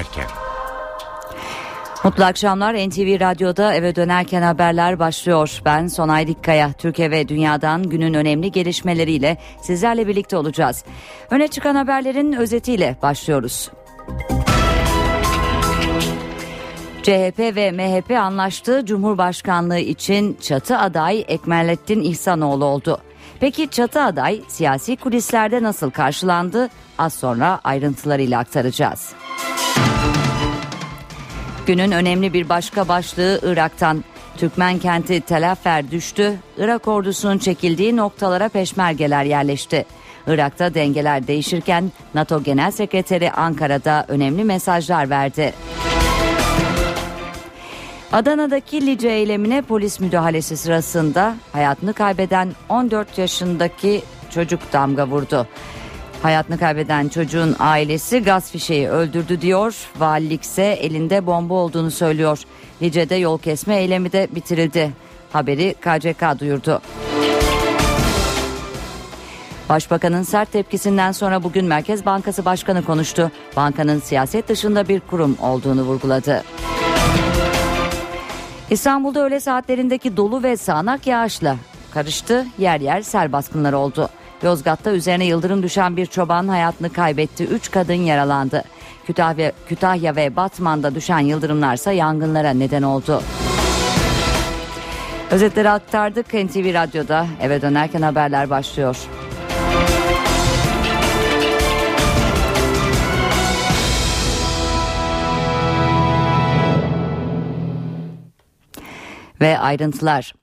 dönerken. Mutlu akşamlar NTV Radyo'da eve dönerken haberler başlıyor. Ben Sonay Dikkaya. Türkiye ve dünyadan günün önemli gelişmeleriyle sizlerle birlikte olacağız. Öne çıkan haberlerin özetiyle başlıyoruz. CHP ve MHP anlaştığı Cumhurbaşkanlığı için çatı aday Ekmelettin İhsanoğlu oldu. Peki çatı aday siyasi kulislerde nasıl karşılandı? Az sonra ayrıntılarıyla aktaracağız. Günün önemli bir başka başlığı Irak'tan. Türkmen kenti Tel Afer düştü. Irak ordusunun çekildiği noktalara peşmergeler yerleşti. Irak'ta dengeler değişirken NATO Genel Sekreteri Ankara'da önemli mesajlar verdi. Adana'daki Lice eylemine polis müdahalesi sırasında hayatını kaybeden 14 yaşındaki çocuk damga vurdu. Hayatını kaybeden çocuğun ailesi gaz fişeği öldürdü diyor. Valilik ise elinde bomba olduğunu söylüyor. Lice'de yol kesme eylemi de bitirildi. Haberi KCK duyurdu. Başbakanın sert tepkisinden sonra bugün Merkez Bankası Başkanı konuştu. Bankanın siyaset dışında bir kurum olduğunu vurguladı. İstanbul'da öğle saatlerindeki dolu ve sağanak yağışla karıştı. Yer yer sel baskınları oldu. Yozgat'ta üzerine yıldırım düşen bir çoban hayatını kaybetti. Üç kadın yaralandı. Kütahya, Kütahya ve Batman'da düşen yıldırımlarsa yangınlara neden oldu. Özetleri aktardık NTV Radyo'da. Eve dönerken haberler başlıyor. Ve ayrıntılar.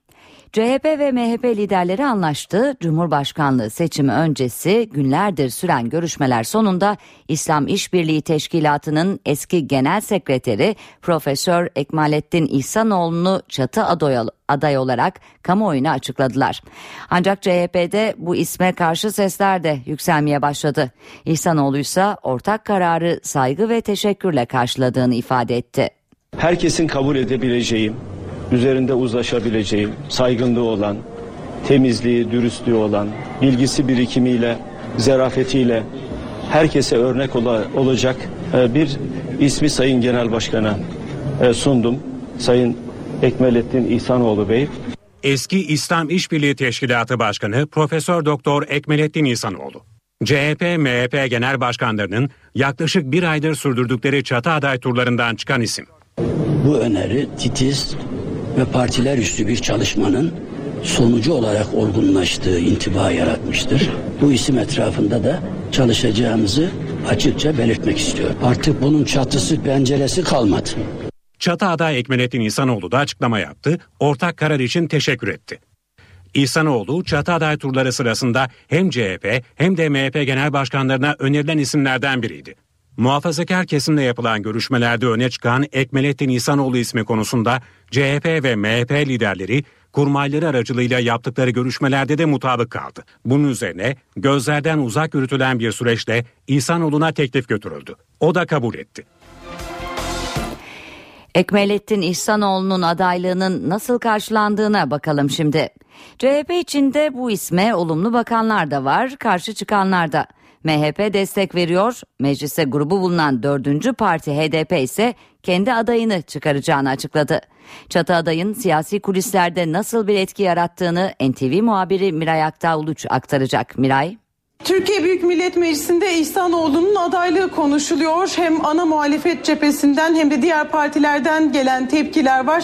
CHP ve MHP liderleri anlaştı. Cumhurbaşkanlığı seçimi öncesi günlerdir süren görüşmeler sonunda İslam İşbirliği Teşkilatı'nın eski genel sekreteri Profesör Ekmalettin İhsanoğlu'nu çatı aday olarak kamuoyuna açıkladılar. Ancak CHP'de bu isme karşı sesler de yükselmeye başladı. İhsanoğlu ise ortak kararı saygı ve teşekkürle karşıladığını ifade etti. Herkesin kabul edebileceği üzerinde uzlaşabileceğim, saygınlığı olan, temizliği, dürüstlüğü olan, bilgisi birikimiyle, zerafetiyle herkese örnek ola, olacak e, bir ismi Sayın Genel Başkan'a e, sundum. Sayın Ekmelettin İhsanoğlu Bey. Eski İslam İşbirliği Teşkilatı Başkanı Profesör Doktor Ekmelettin İhsanoğlu. CHP, MHP genel başkanlarının yaklaşık bir aydır sürdürdükleri çatı aday turlarından çıkan isim. Bu öneri titiz, ve partiler üstü bir çalışmanın sonucu olarak olgunlaştığı intiba yaratmıştır. Bu isim etrafında da çalışacağımızı açıkça belirtmek istiyorum. Artık bunun çatısı penceresi kalmadı. Çatı aday Ekmelettin İhsanoğlu da açıklama yaptı. Ortak karar için teşekkür etti. İhsanoğlu çatı aday turları sırasında hem CHP hem de MHP genel başkanlarına önerilen isimlerden biriydi. Muhafazakar kesimle yapılan görüşmelerde öne çıkan Ekmelettin İhsanoğlu ismi konusunda CHP ve MHP liderleri kurmayları aracılığıyla yaptıkları görüşmelerde de mutabık kaldı. Bunun üzerine gözlerden uzak yürütülen bir süreçte İhsanoğlu'na teklif götürüldü. O da kabul etti. Ekmelettin İhsanoğlu'nun adaylığının nasıl karşılandığına bakalım şimdi. CHP içinde bu isme olumlu bakanlar da var, karşı çıkanlar da. MHP destek veriyor. Mecliste grubu bulunan dördüncü parti HDP ise kendi adayını çıkaracağını açıkladı. Çatı adayın siyasi kulislerde nasıl bir etki yarattığını NTV muhabiri Miray Aktağ Uluç aktaracak. Miray. Türkiye Büyük Millet Meclisi'nde İhsanoğlu'nun adaylığı konuşuluyor. Hem ana muhalefet cephesinden hem de diğer partilerden gelen tepkiler var.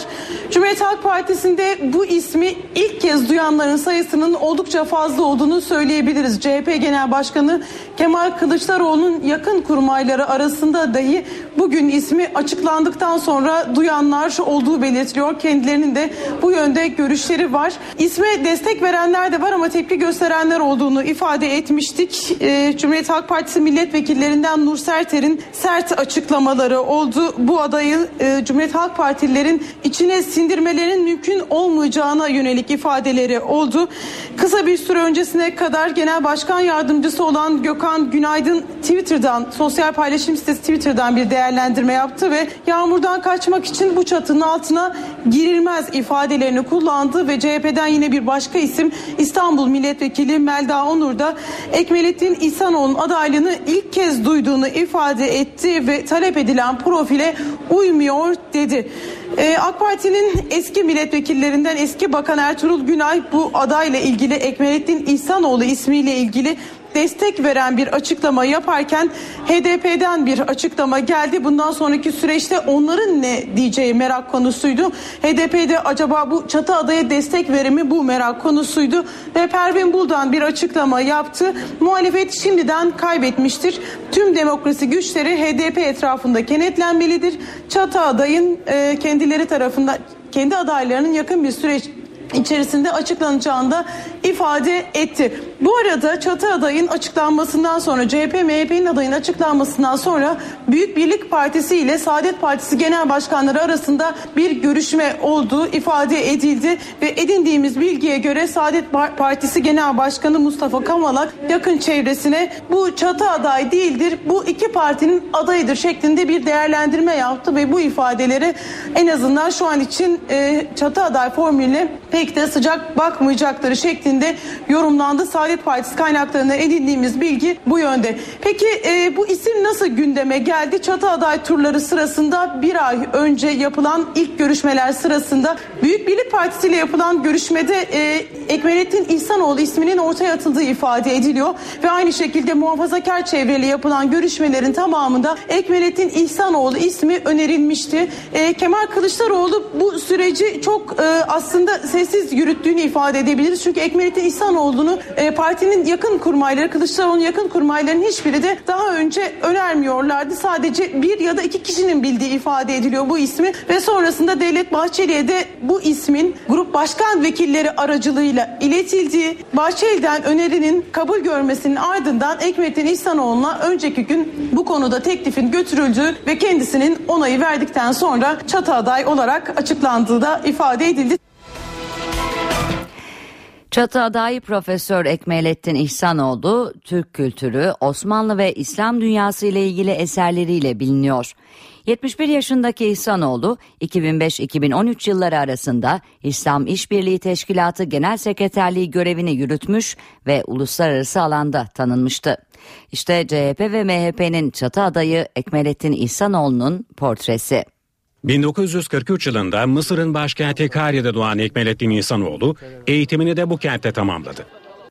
Cumhuriyet Halk Partisi'nde bu ismi ilk kez duyanların sayısının oldukça fazla olduğunu söyleyebiliriz. CHP Genel Başkanı Kemal Kılıçdaroğlu'nun yakın kurmayları arasında dahi bugün ismi açıklandıktan sonra duyanlar olduğu belirtiliyor. Kendilerinin de bu yönde görüşleri var. İsme destek verenler de var ama tepki gösterenler olduğunu ifade etmiştir geçtik. E, Cumhuriyet Halk Partisi milletvekillerinden Nur Serter'in sert açıklamaları oldu. Bu adayı e, Cumhuriyet Halk Partililerin içine sindirmelerinin mümkün olmadığı yapılmayacağına yönelik ifadeleri oldu. Kısa bir süre öncesine kadar Genel Başkan Yardımcısı olan Gökhan Günaydın Twitter'dan, sosyal paylaşım sitesi Twitter'dan bir değerlendirme yaptı ve yağmurdan kaçmak için bu çatının altına girilmez ifadelerini kullandı ve CHP'den yine bir başka isim İstanbul Milletvekili Melda Onur da Ekmelettin İhsanoğlu'nun adaylığını ilk kez duyduğunu ifade etti ve talep edilen profile uymuyor dedi. Ee, AK Parti'nin eski milletvekillerinden eski Bakan Ertuğrul Günay bu adayla ilgili Ekmelettin İhsanoğlu ismiyle ilgili destek veren bir açıklama yaparken HDP'den bir açıklama geldi. Bundan sonraki süreçte onların ne diyeceği merak konusuydu. HDP'de acaba bu çatı adaya destek verimi bu merak konusuydu. Ve Pervin Buldan bir açıklama yaptı. Muhalefet şimdiden kaybetmiştir. Tüm demokrasi güçleri HDP etrafında kenetlenmelidir. Çatı adayın e, kendileri tarafından kendi adaylarının yakın bir süreç içerisinde açıklanacağını ifade etti. Bu arada çatı adayın açıklanmasından sonra CHP MHP'nin adayın açıklanmasından sonra Büyük Birlik Partisi ile Saadet Partisi Genel Başkanları arasında bir görüşme olduğu ifade edildi ve edindiğimiz bilgiye göre Saadet Partisi Genel Başkanı Mustafa Kamalak yakın çevresine bu çatı aday değildir bu iki partinin adayıdır şeklinde bir değerlendirme yaptı ve bu ifadeleri en azından şu an için e, çatı aday formülüne pek de sıcak bakmayacakları şeklinde yorumlandı. Saadet Partisi kaynaklarına edindiğimiz bilgi bu yönde. Peki e, bu isim nasıl gündeme geldi? Çatı aday turları sırasında bir ay önce yapılan ilk görüşmeler sırasında Büyük Birlik Partisi ile yapılan görüşmede e, Ekmelettin İhsanoğlu isminin ortaya atıldığı ifade ediliyor ve aynı şekilde muhafazakar çevreli yapılan görüşmelerin tamamında Ekmelettin İhsanoğlu ismi önerilmişti. E, Kemal Kılıçdaroğlu bu süreci çok e, aslında sessiz yürüttüğünü ifade edebiliriz. Çünkü Ekmelettin İhsanoğlu'nu e, partinin yakın kurmayları, Kılıçdaroğlu'nun yakın kurmayların hiçbiri de daha önce önermiyorlardı. Sadece bir ya da iki kişinin bildiği ifade ediliyor bu ismi ve sonrasında Devlet Bahçeli'ye de bu ismin grup başkan vekilleri aracılığıyla iletildiği Bahçeli'den önerinin kabul görmesinin ardından Ekmelettin İhsanoğlu'na önceki gün bu konuda teklifin götürüldüğü ve kendisinin onayı verdikten sonra çatı aday olarak açıklandığı da ifade edildi. Çatı adayı Profesör Ekmelettin İhsanoğlu, Türk kültürü, Osmanlı ve İslam dünyası ile ilgili eserleriyle biliniyor. 71 yaşındaki İhsanoğlu 2005-2013 yılları arasında İslam İşbirliği Teşkilatı Genel Sekreterliği görevini yürütmüş ve uluslararası alanda tanınmıştı. İşte CHP ve MHP'nin çatı adayı Ekmelettin İhsanoğlu'nun portresi. 1943 yılında Mısır'ın başkenti Kahire'de doğan Ekmelettin İhsanoğlu eğitimini de bu kentte tamamladı.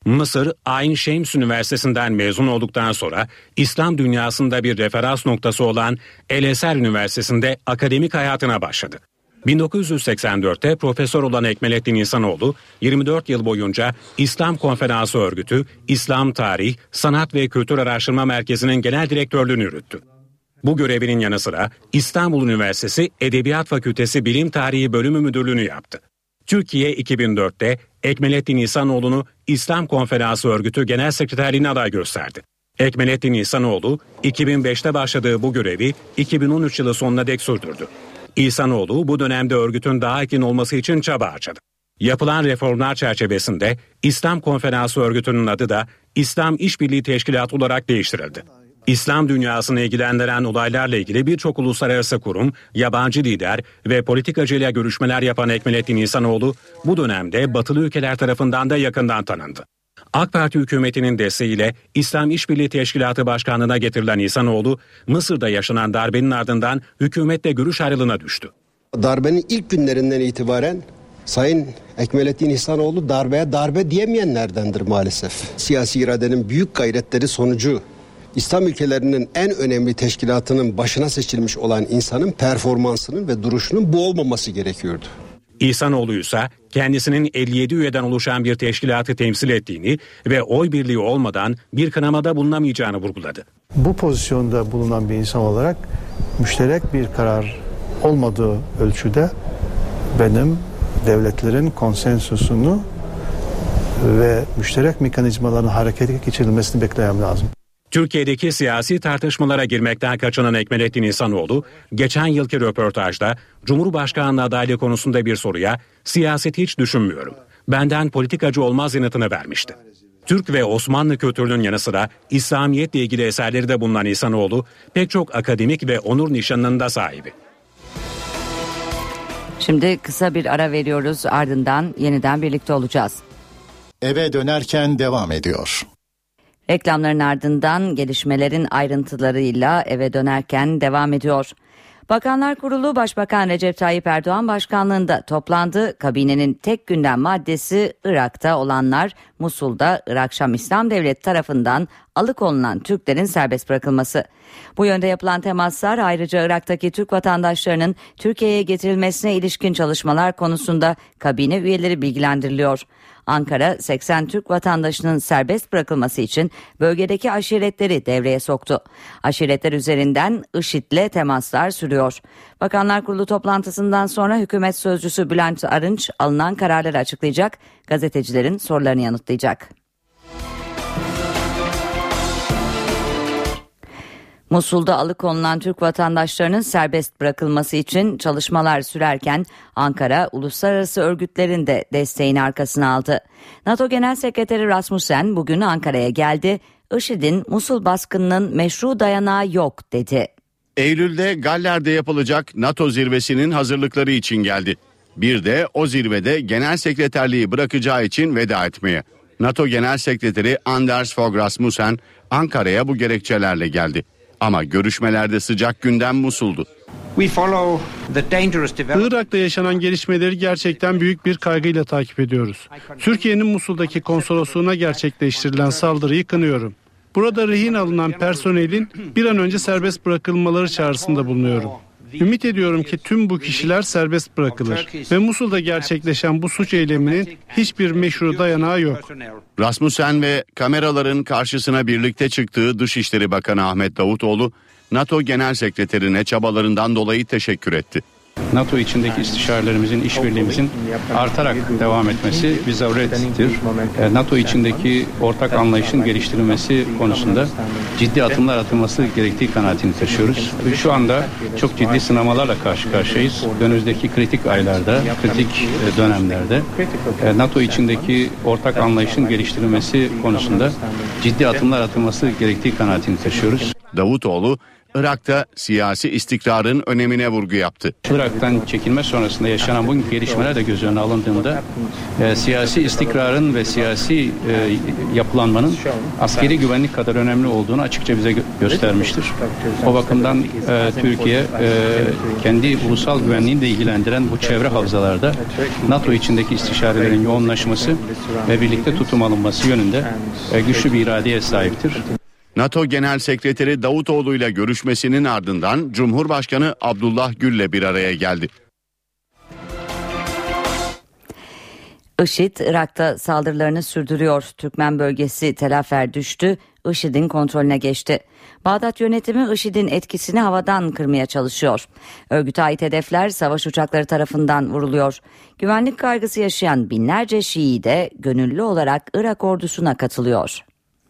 Mısır Ayn Şems Üniversitesi'nden mezun olduktan sonra İslam dünyasında bir referans noktası olan El Eser Üniversitesi'nde akademik hayatına başladı. 1984'te profesör olan Ekmelettin İhsanoğlu 24 yıl boyunca İslam Konferansı Örgütü, İslam Tarih, Sanat ve Kültür Araştırma Merkezi'nin genel direktörlüğünü yürüttü. Bu görevinin yanı sıra İstanbul Üniversitesi Edebiyat Fakültesi Bilim Tarihi Bölümü Müdürlüğünü yaptı. Türkiye 2004'te Ekmelettin İhsanoğlu'nu İslam Konferansı Örgütü Genel Sekreterliğine aday gösterdi. Ekmelettin İhsanoğlu 2005'te başladığı bu görevi 2013 yılı sonuna dek sürdürdü. İhsanoğlu bu dönemde örgütün daha etkin olması için çaba harcadı. Yapılan reformlar çerçevesinde İslam Konferansı Örgütü'nün adı da İslam İşbirliği Teşkilatı olarak değiştirildi. İslam dünyasını ilgilendiren olaylarla ilgili birçok uluslararası kurum, yabancı lider ve politikacıyla görüşmeler yapan Ekmelettin İhsanoğlu bu dönemde batılı ülkeler tarafından da yakından tanındı. AK Parti hükümetinin desteğiyle İslam İşbirliği Teşkilatı Başkanlığı'na getirilen İhsanoğlu, Mısır'da yaşanan darbenin ardından hükümetle görüş ayrılığına düştü. Darbenin ilk günlerinden itibaren Sayın Ekmelettin İhsanoğlu darbeye darbe diyemeyenlerdendir maalesef. Siyasi iradenin büyük gayretleri sonucu İslam ülkelerinin en önemli teşkilatının başına seçilmiş olan insanın performansının ve duruşunun bu olmaması gerekiyordu. İhsanoğlu ise kendisinin 57 üyeden oluşan bir teşkilatı temsil ettiğini ve oy birliği olmadan bir kınamada bulunamayacağını vurguladı. Bu pozisyonda bulunan bir insan olarak müşterek bir karar olmadığı ölçüde benim devletlerin konsensusunu ve müşterek mekanizmaların harekete geçirilmesini beklemem lazım. Türkiye'deki siyasi tartışmalara girmekten kaçınan Ekmelettin İhsanoğlu, geçen yılki röportajda Cumhurbaşkanlığı adaylığı konusunda bir soruya siyaseti hiç düşünmüyorum. Benden politikacı olmaz yanıtını vermişti. Türk ve Osmanlı kültürünün yanı sıra İslamiyetle ilgili eserleri de bulunan İhsanoğlu pek çok akademik ve onur nişanının da sahibi. Şimdi kısa bir ara veriyoruz ardından yeniden birlikte olacağız. Eve dönerken devam ediyor. Reklamların ardından gelişmelerin ayrıntılarıyla eve dönerken devam ediyor. Bakanlar Kurulu Başbakan Recep Tayyip Erdoğan başkanlığında toplandı. Kabinenin tek gündem maddesi Irak'ta olanlar Musul'da Irak Şam İslam Devleti tarafından alıkonulan Türklerin serbest bırakılması. Bu yönde yapılan temaslar ayrıca Irak'taki Türk vatandaşlarının Türkiye'ye getirilmesine ilişkin çalışmalar konusunda kabine üyeleri bilgilendiriliyor. Ankara 80 Türk vatandaşının serbest bırakılması için bölgedeki aşiretleri devreye soktu. Aşiretler üzerinden IŞİD'le temaslar sürüyor. Bakanlar Kurulu toplantısından sonra hükümet sözcüsü Bülent Arınç alınan kararları açıklayacak, gazetecilerin sorularını yanıtlayacak. Musul'da alıkonulan Türk vatandaşlarının serbest bırakılması için çalışmalar sürerken Ankara uluslararası örgütlerin de desteğini arkasına aldı. NATO Genel Sekreteri Rasmussen bugün Ankara'ya geldi. IŞİD'in Musul baskınının meşru dayanağı yok dedi. Eylül'de Galler'de yapılacak NATO zirvesinin hazırlıkları için geldi. Bir de o zirvede genel sekreterliği bırakacağı için veda etmeye. NATO Genel Sekreteri Anders Fogh Rasmussen Ankara'ya bu gerekçelerle geldi. Ama görüşmelerde sıcak gündem Musul'du. Irak'ta yaşanan gelişmeleri gerçekten büyük bir kaygıyla takip ediyoruz. Türkiye'nin Musul'daki konsolosluğuna gerçekleştirilen saldırıyı kınıyorum. Burada rehin alınan personelin bir an önce serbest bırakılmaları çağrısında bulunuyorum. Ümit ediyorum ki tüm bu kişiler serbest bırakılır ve Musul'da gerçekleşen bu suç eyleminin hiçbir meşru dayanağı yok. Rasmussen ve kameraların karşısına birlikte çıktığı Dışişleri Bakanı Ahmet Davutoğlu, NATO Genel Sekreterine çabalarından dolayı teşekkür etti. NATO içindeki istişarelerimizin, işbirliğimizin artarak devam etmesi bir zarurettir. E, NATO içindeki ortak anlayışın geliştirilmesi konusunda ciddi adımlar atılması gerektiği kanaatini taşıyoruz. Şu anda çok ciddi sınamalarla karşı karşıyayız. Önümüzdeki kritik aylarda, kritik e, dönemlerde e, NATO içindeki ortak anlayışın geliştirilmesi konusunda ciddi adımlar atılması gerektiği kanaatini taşıyoruz. Davutoğlu Irak'ta siyasi istikrarın önemine vurgu yaptı. Irak'tan çekilme sonrasında yaşanan bu gelişmeler de göz önüne alındığında e, siyasi istikrarın ve siyasi e, yapılanmanın askeri güvenlik kadar önemli olduğunu açıkça bize gö- göstermiştir. O bakımdan e, Türkiye e, kendi ulusal güvenliğini de ilgilendiren bu çevre havzalarda NATO içindeki istişarelerin yoğunlaşması ve birlikte tutum alınması yönünde e, güçlü bir iradeye sahiptir. NATO Genel Sekreteri Davutoğlu ile görüşmesinin ardından Cumhurbaşkanı Abdullah Gül'le bir araya geldi. IŞİD Irak'ta saldırılarını sürdürüyor. Türkmen bölgesi Telafer düştü. IŞİD'in kontrolüne geçti. Bağdat yönetimi IŞİD'in etkisini havadan kırmaya çalışıyor. Örgüte ait hedefler savaş uçakları tarafından vuruluyor. Güvenlik kaygısı yaşayan binlerce Şii de gönüllü olarak Irak ordusuna katılıyor.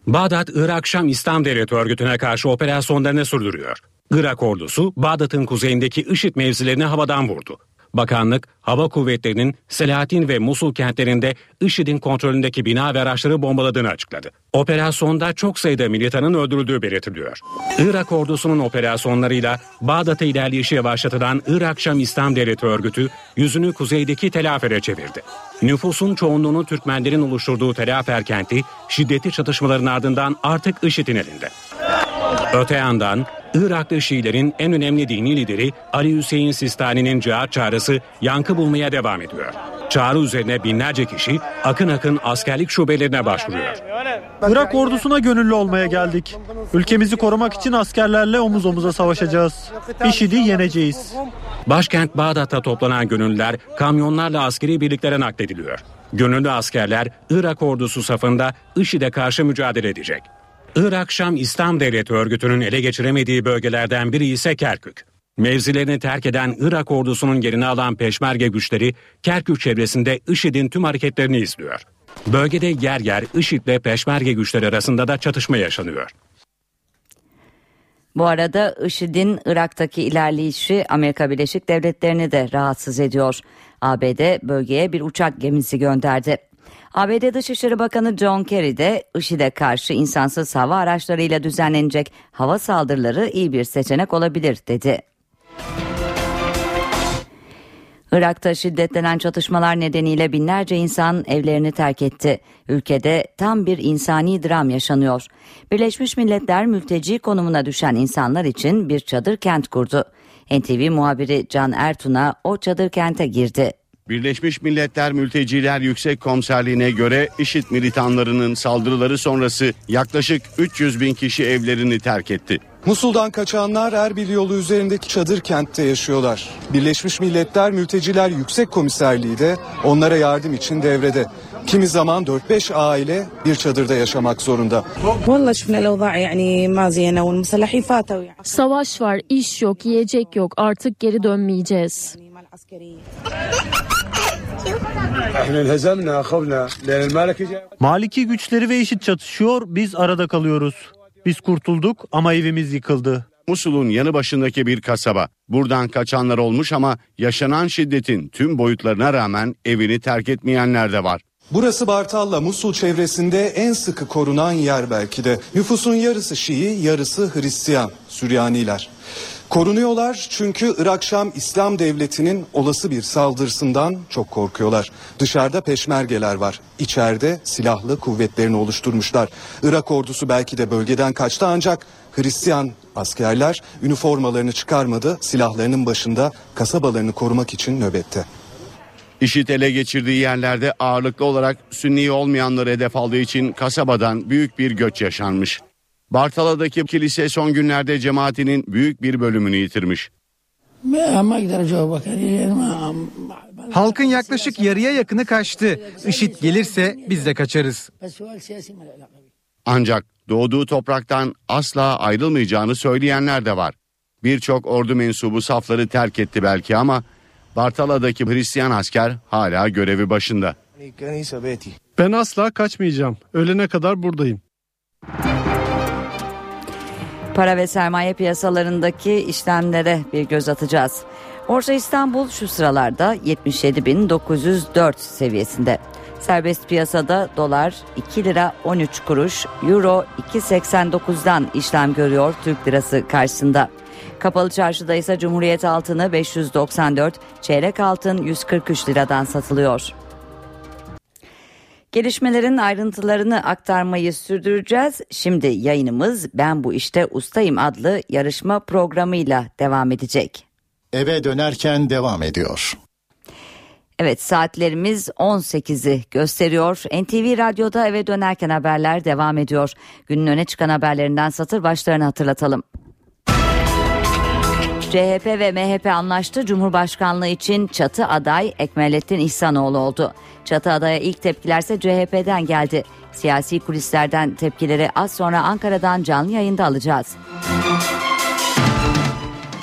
Bağdat, Irak Şam İslam Devleti örgütüne karşı operasyonlarını sürdürüyor. Irak ordusu Bağdat'ın kuzeyindeki IŞİD mevzilerini havadan vurdu. Bakanlık, hava kuvvetlerinin Selahattin ve Musul kentlerinde IŞİD'in kontrolündeki bina ve araçları bombaladığını açıkladı. Operasyonda çok sayıda militanın öldürüldüğü belirtiliyor. Irak ordusunun operasyonlarıyla Bağdat'a ilerleyişi yavaşlatılan Irak Şam İslam Devleti örgütü yüzünü kuzeydeki Telafer'e çevirdi. Nüfusun çoğunluğunu Türkmenlerin oluşturduğu Telafer kenti şiddetli çatışmaların ardından artık IŞİD'in elinde. Öte yandan Iraklı Şiilerin en önemli dini lideri Ali Hüseyin Sistani'nin cihat çağrısı yankı bulmaya devam ediyor. Çağrı üzerine binlerce kişi akın akın askerlik şubelerine başvuruyor. Irak ordusuna gönüllü olmaya geldik. Ülkemizi korumak için askerlerle omuz omuza savaşacağız. IŞİD'i yeneceğiz. Başkent Bağdat'ta toplanan gönüllüler kamyonlarla askeri birliklere naklediliyor. Gönüllü askerler Irak ordusu safında IŞİD'e karşı mücadele edecek. Irak Şam İslam Devleti örgütünün ele geçiremediği bölgelerden biri ise Kerkük. Mevzilerini terk eden Irak ordusunun yerini alan peşmerge güçleri Kerkük çevresinde IŞİD'in tüm hareketlerini izliyor. Bölgede yer yer IŞİD ve peşmerge güçleri arasında da çatışma yaşanıyor. Bu arada IŞİD'in Irak'taki ilerleyişi Amerika Birleşik Devletleri'ni de rahatsız ediyor. ABD bölgeye bir uçak gemisi gönderdi. ABD Dışişleri Bakanı John Kerry de IŞİD'e karşı insansız hava araçlarıyla düzenlenecek hava saldırıları iyi bir seçenek olabilir dedi. Irak'ta şiddetlenen çatışmalar nedeniyle binlerce insan evlerini terk etti. Ülkede tam bir insani dram yaşanıyor. Birleşmiş Milletler mülteci konumuna düşen insanlar için bir çadır kent kurdu. NTV muhabiri Can Ertun'a o çadır kente girdi. Birleşmiş Milletler Mülteciler Yüksek Komiserliğine göre IŞİD militanlarının saldırıları sonrası yaklaşık 300 bin kişi evlerini terk etti. Musul'dan kaçanlar Erbil yolu üzerindeki çadır kentte yaşıyorlar. Birleşmiş Milletler Mülteciler Yüksek Komiserliği de onlara yardım için devrede. Kimi zaman 4-5 aile bir çadırda yaşamak zorunda. Savaş var, iş yok, yiyecek yok. Artık geri dönmeyeceğiz. Maliki güçleri ve IŞİD çatışıyor, biz arada kalıyoruz. Biz kurtulduk ama evimiz yıkıldı. Musul'un yanı başındaki bir kasaba. Buradan kaçanlar olmuş ama yaşanan şiddetin tüm boyutlarına rağmen evini terk etmeyenler de var. Burası Bartalla Musul çevresinde en sıkı korunan yer belki de. Nüfusun yarısı Şii, yarısı Hristiyan, Süryaniler. Korunuyorlar çünkü Irak Şam İslam Devleti'nin olası bir saldırısından çok korkuyorlar. Dışarıda peşmergeler var. İçeride silahlı kuvvetlerini oluşturmuşlar. Irak ordusu belki de bölgeden kaçtı ancak Hristiyan askerler üniformalarını çıkarmadı. Silahlarının başında kasabalarını korumak için nöbette. İşit ele geçirdiği yerlerde ağırlıklı olarak Sünni olmayanları hedef aldığı için kasabadan büyük bir göç yaşanmış. Bartala'daki kilise son günlerde cemaatinin büyük bir bölümünü yitirmiş. Halkın yaklaşık yarıya yakını kaçtı. IŞİD gelirse biz de kaçarız. Ancak doğduğu topraktan asla ayrılmayacağını söyleyenler de var. Birçok ordu mensubu safları terk etti belki ama Bartala'daki Hristiyan asker hala görevi başında. Ben asla kaçmayacağım. Ölene kadar buradayım. Para ve sermaye piyasalarındaki işlemlere bir göz atacağız. Borsa İstanbul şu sıralarda 77.904 seviyesinde. Serbest piyasada dolar 2 lira 13 kuruş, euro 2.89'dan işlem görüyor Türk lirası karşısında. Kapalı çarşıda ise Cumhuriyet altını 594, çeyrek altın 143 liradan satılıyor. Gelişmelerin ayrıntılarını aktarmayı sürdüreceğiz. Şimdi yayınımız Ben Bu İşte Ustayım adlı yarışma programıyla devam edecek. Eve dönerken devam ediyor. Evet saatlerimiz 18'i gösteriyor. NTV Radyo'da eve dönerken haberler devam ediyor. Günün öne çıkan haberlerinden satır başlarını hatırlatalım. CHP ve MHP anlaştı. Cumhurbaşkanlığı için çatı aday Ekmelettin İhsanoğlu oldu. Çatı adaya ilk tepkilerse CHP'den geldi. Siyasi kulislerden tepkileri az sonra Ankara'dan canlı yayında alacağız.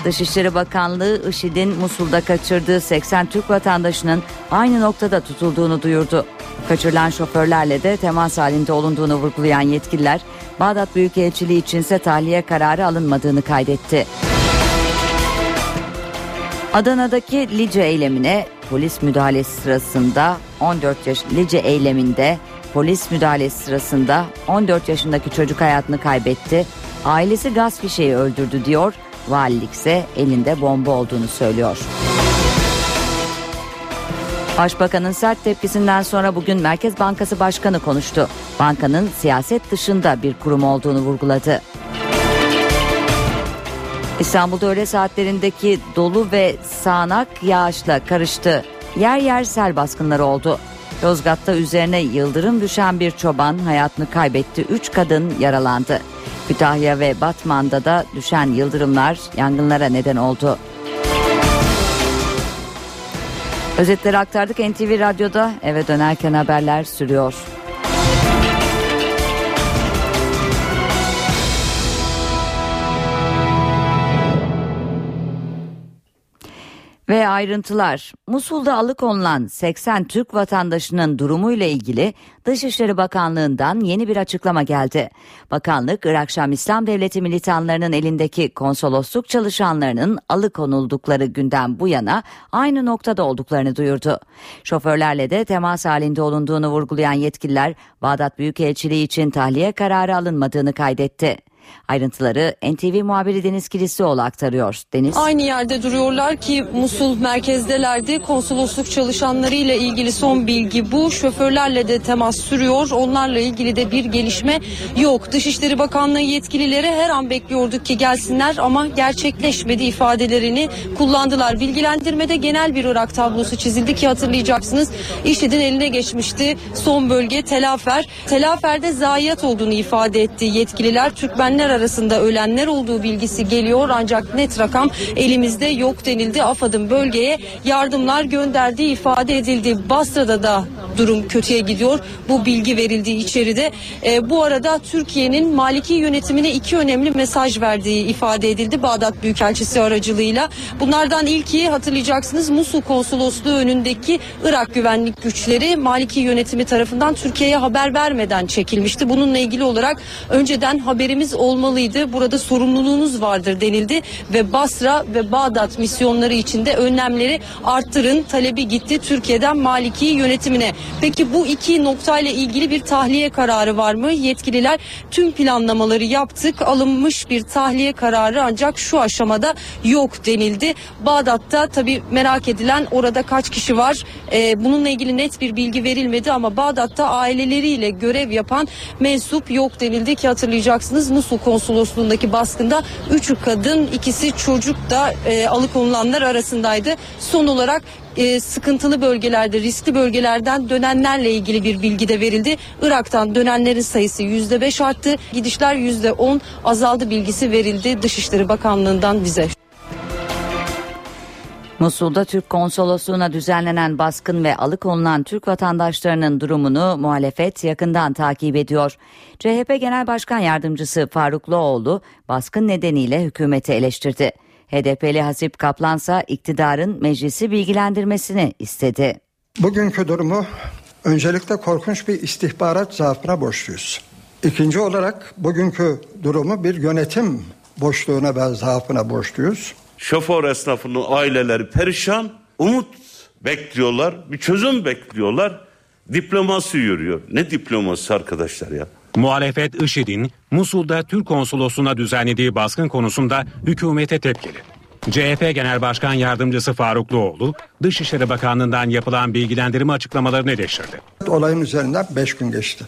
Dışişleri Bakanlığı IŞİD'in Musul'da kaçırdığı 80 Türk vatandaşının aynı noktada tutulduğunu duyurdu. Kaçırılan şoförlerle de temas halinde olunduğunu vurgulayan yetkililer, Bağdat Büyükelçiliği içinse tahliye kararı alınmadığını kaydetti. Adana'daki Lice eylemine polis müdahalesi sırasında 14 yaş Lice eyleminde polis müdahalesi sırasında 14 yaşındaki çocuk hayatını kaybetti. Ailesi gaz fişeği öldürdü diyor. Valilik ise elinde bomba olduğunu söylüyor. Başbakanın sert tepkisinden sonra bugün Merkez Bankası Başkanı konuştu. Bankanın siyaset dışında bir kurum olduğunu vurguladı. İstanbul'da öğle saatlerindeki dolu ve sağanak yağışla karıştı. Yer yer sel baskınları oldu. Yozgat'ta üzerine yıldırım düşen bir çoban hayatını kaybetti. Üç kadın yaralandı. Kütahya ve Batman'da da düşen yıldırımlar yangınlara neden oldu. Özetleri aktardık NTV Radyo'da eve dönerken haberler sürüyor. Ve ayrıntılar. Musul'da alıkonulan 80 Türk vatandaşının durumuyla ilgili Dışişleri Bakanlığı'ndan yeni bir açıklama geldi. Bakanlık, Irak Şam İslam Devleti militanlarının elindeki konsolosluk çalışanlarının alıkonuldukları günden bu yana aynı noktada olduklarını duyurdu. Şoförlerle de temas halinde olunduğunu vurgulayan yetkililer, Bağdat Büyükelçiliği için tahliye kararı alınmadığını kaydetti. Ayrıntıları NTV muhabiri Deniz Kilislioğlu aktarıyor. Deniz. Aynı yerde duruyorlar ki Musul merkezdelerdi. Konsolosluk çalışanlarıyla ilgili son bilgi bu. Şoförlerle de temas sürüyor. Onlarla ilgili de bir gelişme yok. Dışişleri Bakanlığı yetkilileri her an bekliyorduk ki gelsinler ama gerçekleşmedi ifadelerini kullandılar. Bilgilendirmede genel bir Irak tablosu çizildi ki hatırlayacaksınız. IŞİD'in eline geçmişti. Son bölge Telafer. Telafer'de zayiat olduğunu ifade etti yetkililer. Türkmenler arasında ölenler olduğu bilgisi geliyor ancak net rakam elimizde yok denildi. AFAD'ın bölgeye yardımlar gönderdiği ifade edildi. Basra'da da durum kötüye gidiyor. Bu bilgi verildiği içeride. E, bu arada Türkiye'nin Maliki yönetimine iki önemli mesaj verdiği ifade edildi Bağdat Büyükelçisi aracılığıyla. Bunlardan ilki hatırlayacaksınız Musul Konsolosluğu önündeki Irak güvenlik güçleri Maliki yönetimi tarafından Türkiye'ye haber vermeden çekilmişti. Bununla ilgili olarak önceden haberimiz olmalıydı. Burada sorumluluğunuz vardır denildi ve Basra ve Bağdat misyonları içinde önlemleri arttırın talebi gitti Türkiye'den Maliki yönetimine. Peki bu iki noktayla ilgili bir tahliye kararı var mı? Yetkililer tüm planlamaları yaptık. Alınmış bir tahliye kararı ancak şu aşamada yok denildi. Bağdat'ta tabi merak edilen orada kaç kişi var? Ee, bununla ilgili net bir bilgi verilmedi ama Bağdat'ta aileleriyle görev yapan mensup yok denildi ki hatırlayacaksınız Musul konsolosluğundaki baskında üçü kadın ikisi çocuk da e, alıkonulanlar arasındaydı. Son olarak e, sıkıntılı bölgelerde, riskli bölgelerden dönenlerle ilgili bir bilgi de verildi. Irak'tan dönenlerin sayısı yüzde beş arttı, gidişler yüzde on azaldı bilgisi verildi Dışişleri Bakanlığı'ndan bize. Musul'da Türk konsolosluğuna düzenlenen baskın ve alıkonulan Türk vatandaşlarının durumunu muhalefet yakından takip ediyor. CHP Genel Başkan Yardımcısı Farukluoğlu baskın nedeniyle hükümeti eleştirdi. HDP'li Hasip Kaplansa iktidarın meclisi bilgilendirmesini istedi. Bugünkü durumu öncelikle korkunç bir istihbarat zaafına borçluyuz. İkinci olarak bugünkü durumu bir yönetim boşluğuna ve zaafına borçluyuz. Şoför esnafının aileleri perişan, umut bekliyorlar, bir çözüm bekliyorlar. Diplomasi yürüyor. Ne diploması arkadaşlar ya? Muhalefet IŞİD'in Musul'da Türk konsolosluğuna düzenlediği baskın konusunda hükümete tepkili. CHP Genel Başkan Yardımcısı Farukluoğlu, Dışişleri Bakanlığı'ndan yapılan bilgilendirme açıklamalarını eleştirdi. Olayın üzerinden 5 gün geçti.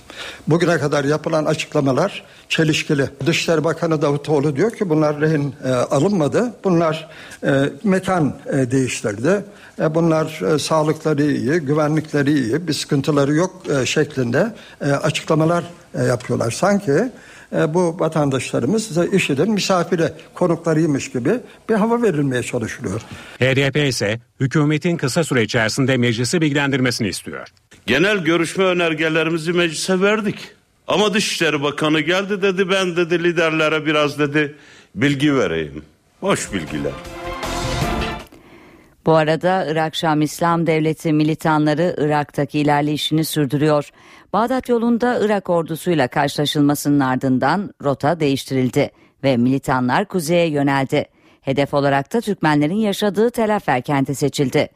Bugüne kadar yapılan açıklamalar çelişkili. Dışişleri Bakanı Davutoğlu diyor ki bunlar rehin e, alınmadı. Bunlar e, mekan e, değiştirdi. E, bunlar e, sağlıkları iyi, güvenlikleri iyi, bir sıkıntıları yok e, şeklinde e, açıklamalar e, yapıyorlar. Sanki e, bu vatandaşlarımız IŞİD'in misafiri konuklarıymış gibi bir hava verilmeye çalışılıyor. HDP ise hükümetin kısa süre içerisinde meclisi bilgilendirmesini istiyor. Genel görüşme önergelerimizi meclise verdik. Ama Dışişleri Bakanı geldi dedi ben dedi liderlere biraz dedi bilgi vereyim. Boş bilgiler. Bu arada Irak Şam İslam Devleti militanları Irak'taki ilerleyişini sürdürüyor. Bağdat yolunda Irak ordusuyla karşılaşılmasının ardından rota değiştirildi ve militanlar kuzeye yöneldi. Hedef olarak da Türkmenlerin yaşadığı Telafer kenti seçildi.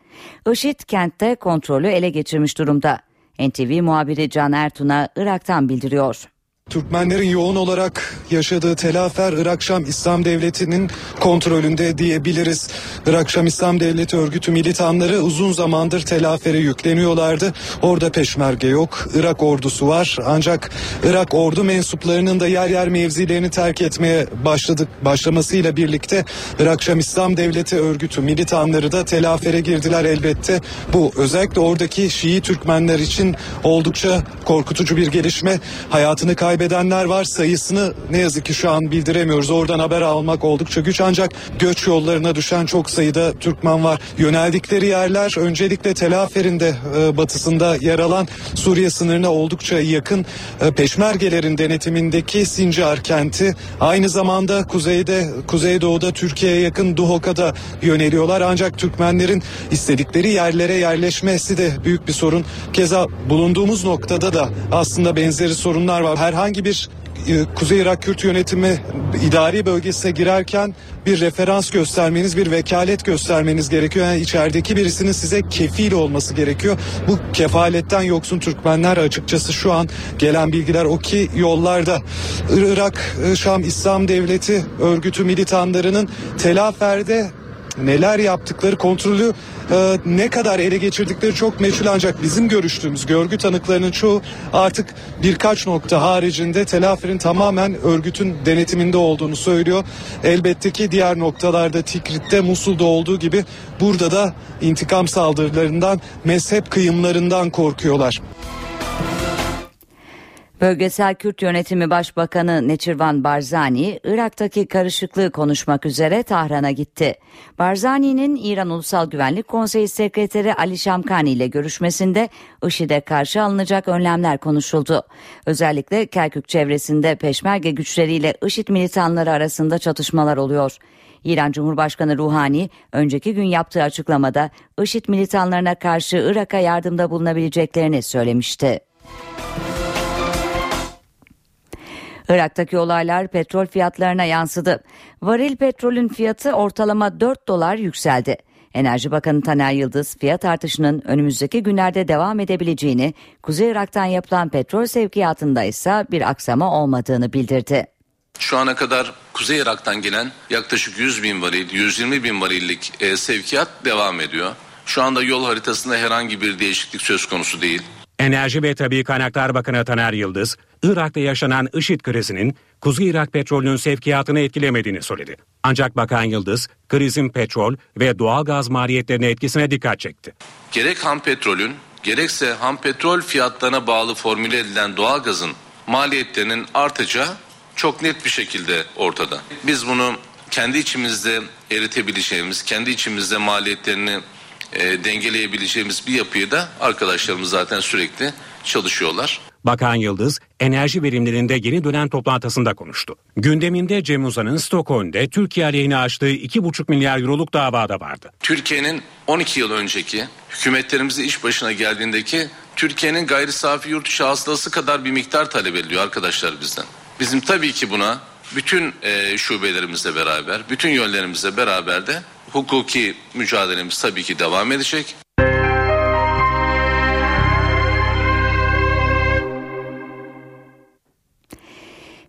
IŞİD kentte kontrolü ele geçirmiş durumda. NTV muhabiri Can Ertun'a Irak'tan bildiriyor. Türkmenlerin yoğun olarak yaşadığı Telafer Irak Şam İslam Devleti'nin kontrolünde diyebiliriz. Irak Şam İslam Devleti örgütü militanları uzun zamandır Telafer'e yükleniyorlardı. Orada peşmerge yok. Irak ordusu var. Ancak Irak ordu mensuplarının da yer yer mevzilerini terk etmeye başladık başlamasıyla birlikte Irak Şam İslam Devleti örgütü militanları da Telafer'e girdiler elbette. Bu özellikle oradaki Şii Türkmenler için oldukça korkutucu bir gelişme. Hayatını kaybeden kaybedenler var. Sayısını ne yazık ki şu an bildiremiyoruz. Oradan haber almak oldukça güç ancak göç yollarına düşen çok sayıda Türkmen var. Yöneldikleri yerler öncelikle Tel Afer'in e, batısında yer alan Suriye sınırına oldukça yakın e, peşmergelerin denetimindeki Sincar kenti. Aynı zamanda kuzeyde, kuzeydoğuda Türkiye'ye yakın Duhok'a yöneliyorlar. Ancak Türkmenlerin istedikleri yerlere yerleşmesi de büyük bir sorun. Keza bulunduğumuz noktada da aslında benzeri sorunlar var. Herhangi bir e, Kuzey Irak Kürt yönetimi idari bölgesine girerken bir referans göstermeniz, bir vekalet göstermeniz gerekiyor. Yani içerideki birisinin size kefil olması gerekiyor. Bu kefaletten yoksun Türkmenler açıkçası şu an gelen bilgiler o ki yollarda. Irak e, Şam İslam Devleti örgütü militanlarının Telafer'de neler yaptıkları kontrolü e, ne kadar ele geçirdikleri çok meçhul ancak bizim görüştüğümüz görgü tanıklarının çoğu artık birkaç nokta haricinde telaferin tamamen örgütün denetiminde olduğunu söylüyor. Elbette ki diğer noktalarda Tikrit'te Musul'da olduğu gibi burada da intikam saldırılarından mezhep kıyımlarından korkuyorlar. Bölgesel Kürt Yönetimi Başbakanı Neçirvan Barzani, Irak'taki karışıklığı konuşmak üzere Tahran'a gitti. Barzani'nin İran Ulusal Güvenlik Konseyi Sekreteri Ali Şamkani ile görüşmesinde IŞİD'e karşı alınacak önlemler konuşuldu. Özellikle Kerkük çevresinde peşmerge güçleriyle IŞİD militanları arasında çatışmalar oluyor. İran Cumhurbaşkanı Ruhani önceki gün yaptığı açıklamada IŞİD militanlarına karşı Irak'a yardımda bulunabileceklerini söylemişti. Irak'taki olaylar petrol fiyatlarına yansıdı. Varil petrolün fiyatı ortalama 4 dolar yükseldi. Enerji Bakanı Taner Yıldız fiyat artışının önümüzdeki günlerde devam edebileceğini, Kuzey Irak'tan yapılan petrol sevkiyatında ise bir aksama olmadığını bildirdi. Şu ana kadar Kuzey Irak'tan gelen yaklaşık 100 bin varil, 120 bin varillik e, sevkiyat devam ediyor. Şu anda yol haritasında herhangi bir değişiklik söz konusu değil. Enerji ve Tabi Kaynaklar Bakanı Taner Yıldız, Irak'ta yaşanan IŞİD krizinin Kuzey Irak petrolünün sevkiyatını etkilemediğini söyledi. Ancak Bakan Yıldız, krizin petrol ve doğal gaz maliyetlerine etkisine dikkat çekti. Gerek ham petrolün gerekse ham petrol fiyatlarına bağlı formüle edilen doğal gazın maliyetlerinin artacağı çok net bir şekilde ortada. Biz bunu kendi içimizde eritebileceğimiz, kendi içimizde maliyetlerini e, dengeleyebileceğimiz bir yapıyı da arkadaşlarımız zaten sürekli çalışıyorlar. Bakan Yıldız enerji verimlerinde yeni dönem toplantısında konuştu. Gündeminde Cem Uzan'ın Stockholm'de Türkiye aleyhine açtığı 2,5 milyar euroluk davada vardı. Türkiye'nin 12 yıl önceki hükümetlerimizi iş başına geldiğindeki Türkiye'nin gayri safi yurt dışı hasılası kadar bir miktar talep ediliyor arkadaşlar bizden. Bizim tabii ki buna bütün e, şubelerimizle beraber, bütün yönlerimizle beraber de hukuki mücadelemiz tabii ki devam edecek.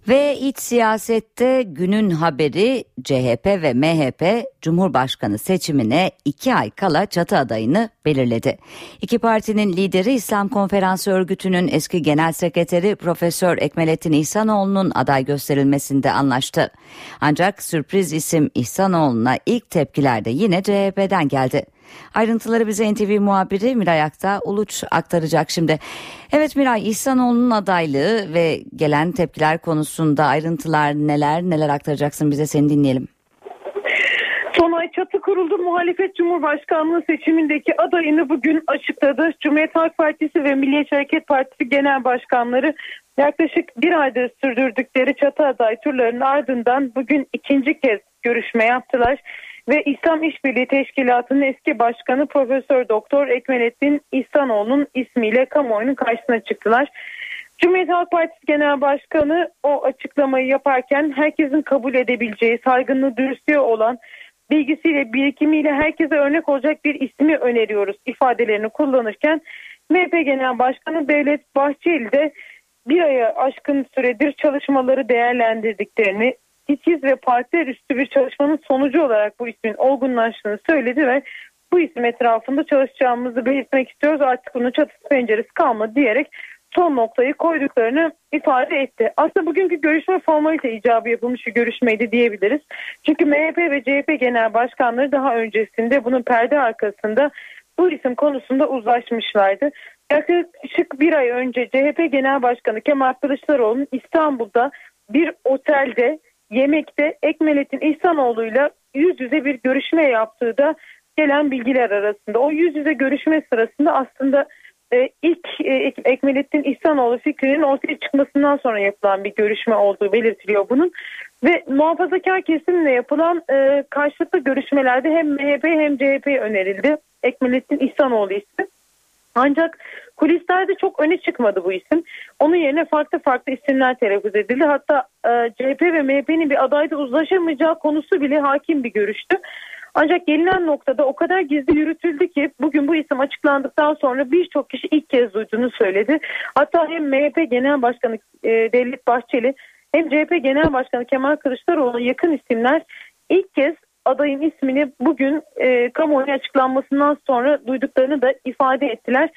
Ve iç siyasette günün haberi CHP ve MHP Cumhurbaşkanı seçimine iki ay kala çatı adayını belirledi. İki partinin lideri İslam Konferansı Örgütü'nün eski genel sekreteri Profesör Ekmelettin İhsanoğlu'nun aday gösterilmesinde anlaştı. Ancak sürpriz isim İhsanoğlu'na ilk tepkiler de yine CHP'den geldi. Ayrıntıları bize NTV muhabiri Miray Akta Uluç aktaracak şimdi. Evet Miray İhsanoğlu'nun adaylığı ve gelen tepkiler konusunda ayrıntılar neler neler aktaracaksın bize seni dinleyelim. Son ay çatı kuruldu. Muhalefet Cumhurbaşkanlığı seçimindeki adayını bugün açıkladı. Cumhuriyet Halk Partisi ve Milliyetçi Hareket Partisi Genel Başkanları yaklaşık bir aydır sürdürdükleri çatı aday turlarının ardından bugün ikinci kez görüşme yaptılar ve İslam İşbirliği Teşkilatı'nın eski başkanı Profesör Doktor Ekmelettin İhsanoğlu'nun ismiyle kamuoyunun karşısına çıktılar. Cumhuriyet Halk Partisi Genel Başkanı o açıklamayı yaparken herkesin kabul edebileceği, saygınlığı, dürüstlüğü olan, bilgisiyle, birikimiyle herkese örnek olacak bir ismi öneriyoruz ifadelerini kullanırken MHP Genel Başkanı Devlet Bahçeli de bir aya aşkın süredir çalışmaları değerlendirdiklerini, titiz ve partiler üstü bir çalışmanın sonucu olarak bu ismin olgunlaştığını söyledi ve bu isim etrafında çalışacağımızı belirtmek istiyoruz. Artık bunun çatısı penceresi kalmadı diyerek son noktayı koyduklarını ifade etti. Aslında bugünkü görüşme formalite icabı yapılmış bir görüşmeydi diyebiliriz. Çünkü MHP ve CHP genel başkanları daha öncesinde bunun perde arkasında bu isim konusunda uzlaşmışlardı. Yaklaşık bir ay önce CHP Genel Başkanı Kemal Kılıçdaroğlu'nun İstanbul'da bir otelde yemekte Ekmelettin İhsanoğlu'yla yüz yüze bir görüşme yaptığı da gelen bilgiler arasında. O yüz yüze görüşme sırasında aslında e, ilk e, Ekmelettin İhsanoğlu fikrinin ortaya çıkmasından sonra yapılan bir görüşme olduğu belirtiliyor bunun. Ve muhafazakar kesimle yapılan e, karşılıklı görüşmelerde hem MHP hem CHP önerildi. Ekmelettin İhsanoğlu ismi. Ancak kulislerde çok öne çıkmadı bu isim. Onun yerine farklı farklı isimler telaffuz edildi. Hatta e, CHP ve MHP'nin bir adayda uzlaşamayacağı konusu bile hakim bir görüştü. Ancak gelinen noktada o kadar gizli yürütüldü ki bugün bu isim açıklandıktan sonra birçok kişi ilk kez duyduğunu söyledi. Hatta hem MHP Genel Başkanı e, Devlet Bahçeli hem CHP Genel Başkanı Kemal Kılıçdaroğlu'na yakın isimler ilk kez adayın ismini bugün e, kamuoyuna açıklanmasından sonra duyduklarını da ifade ettiler.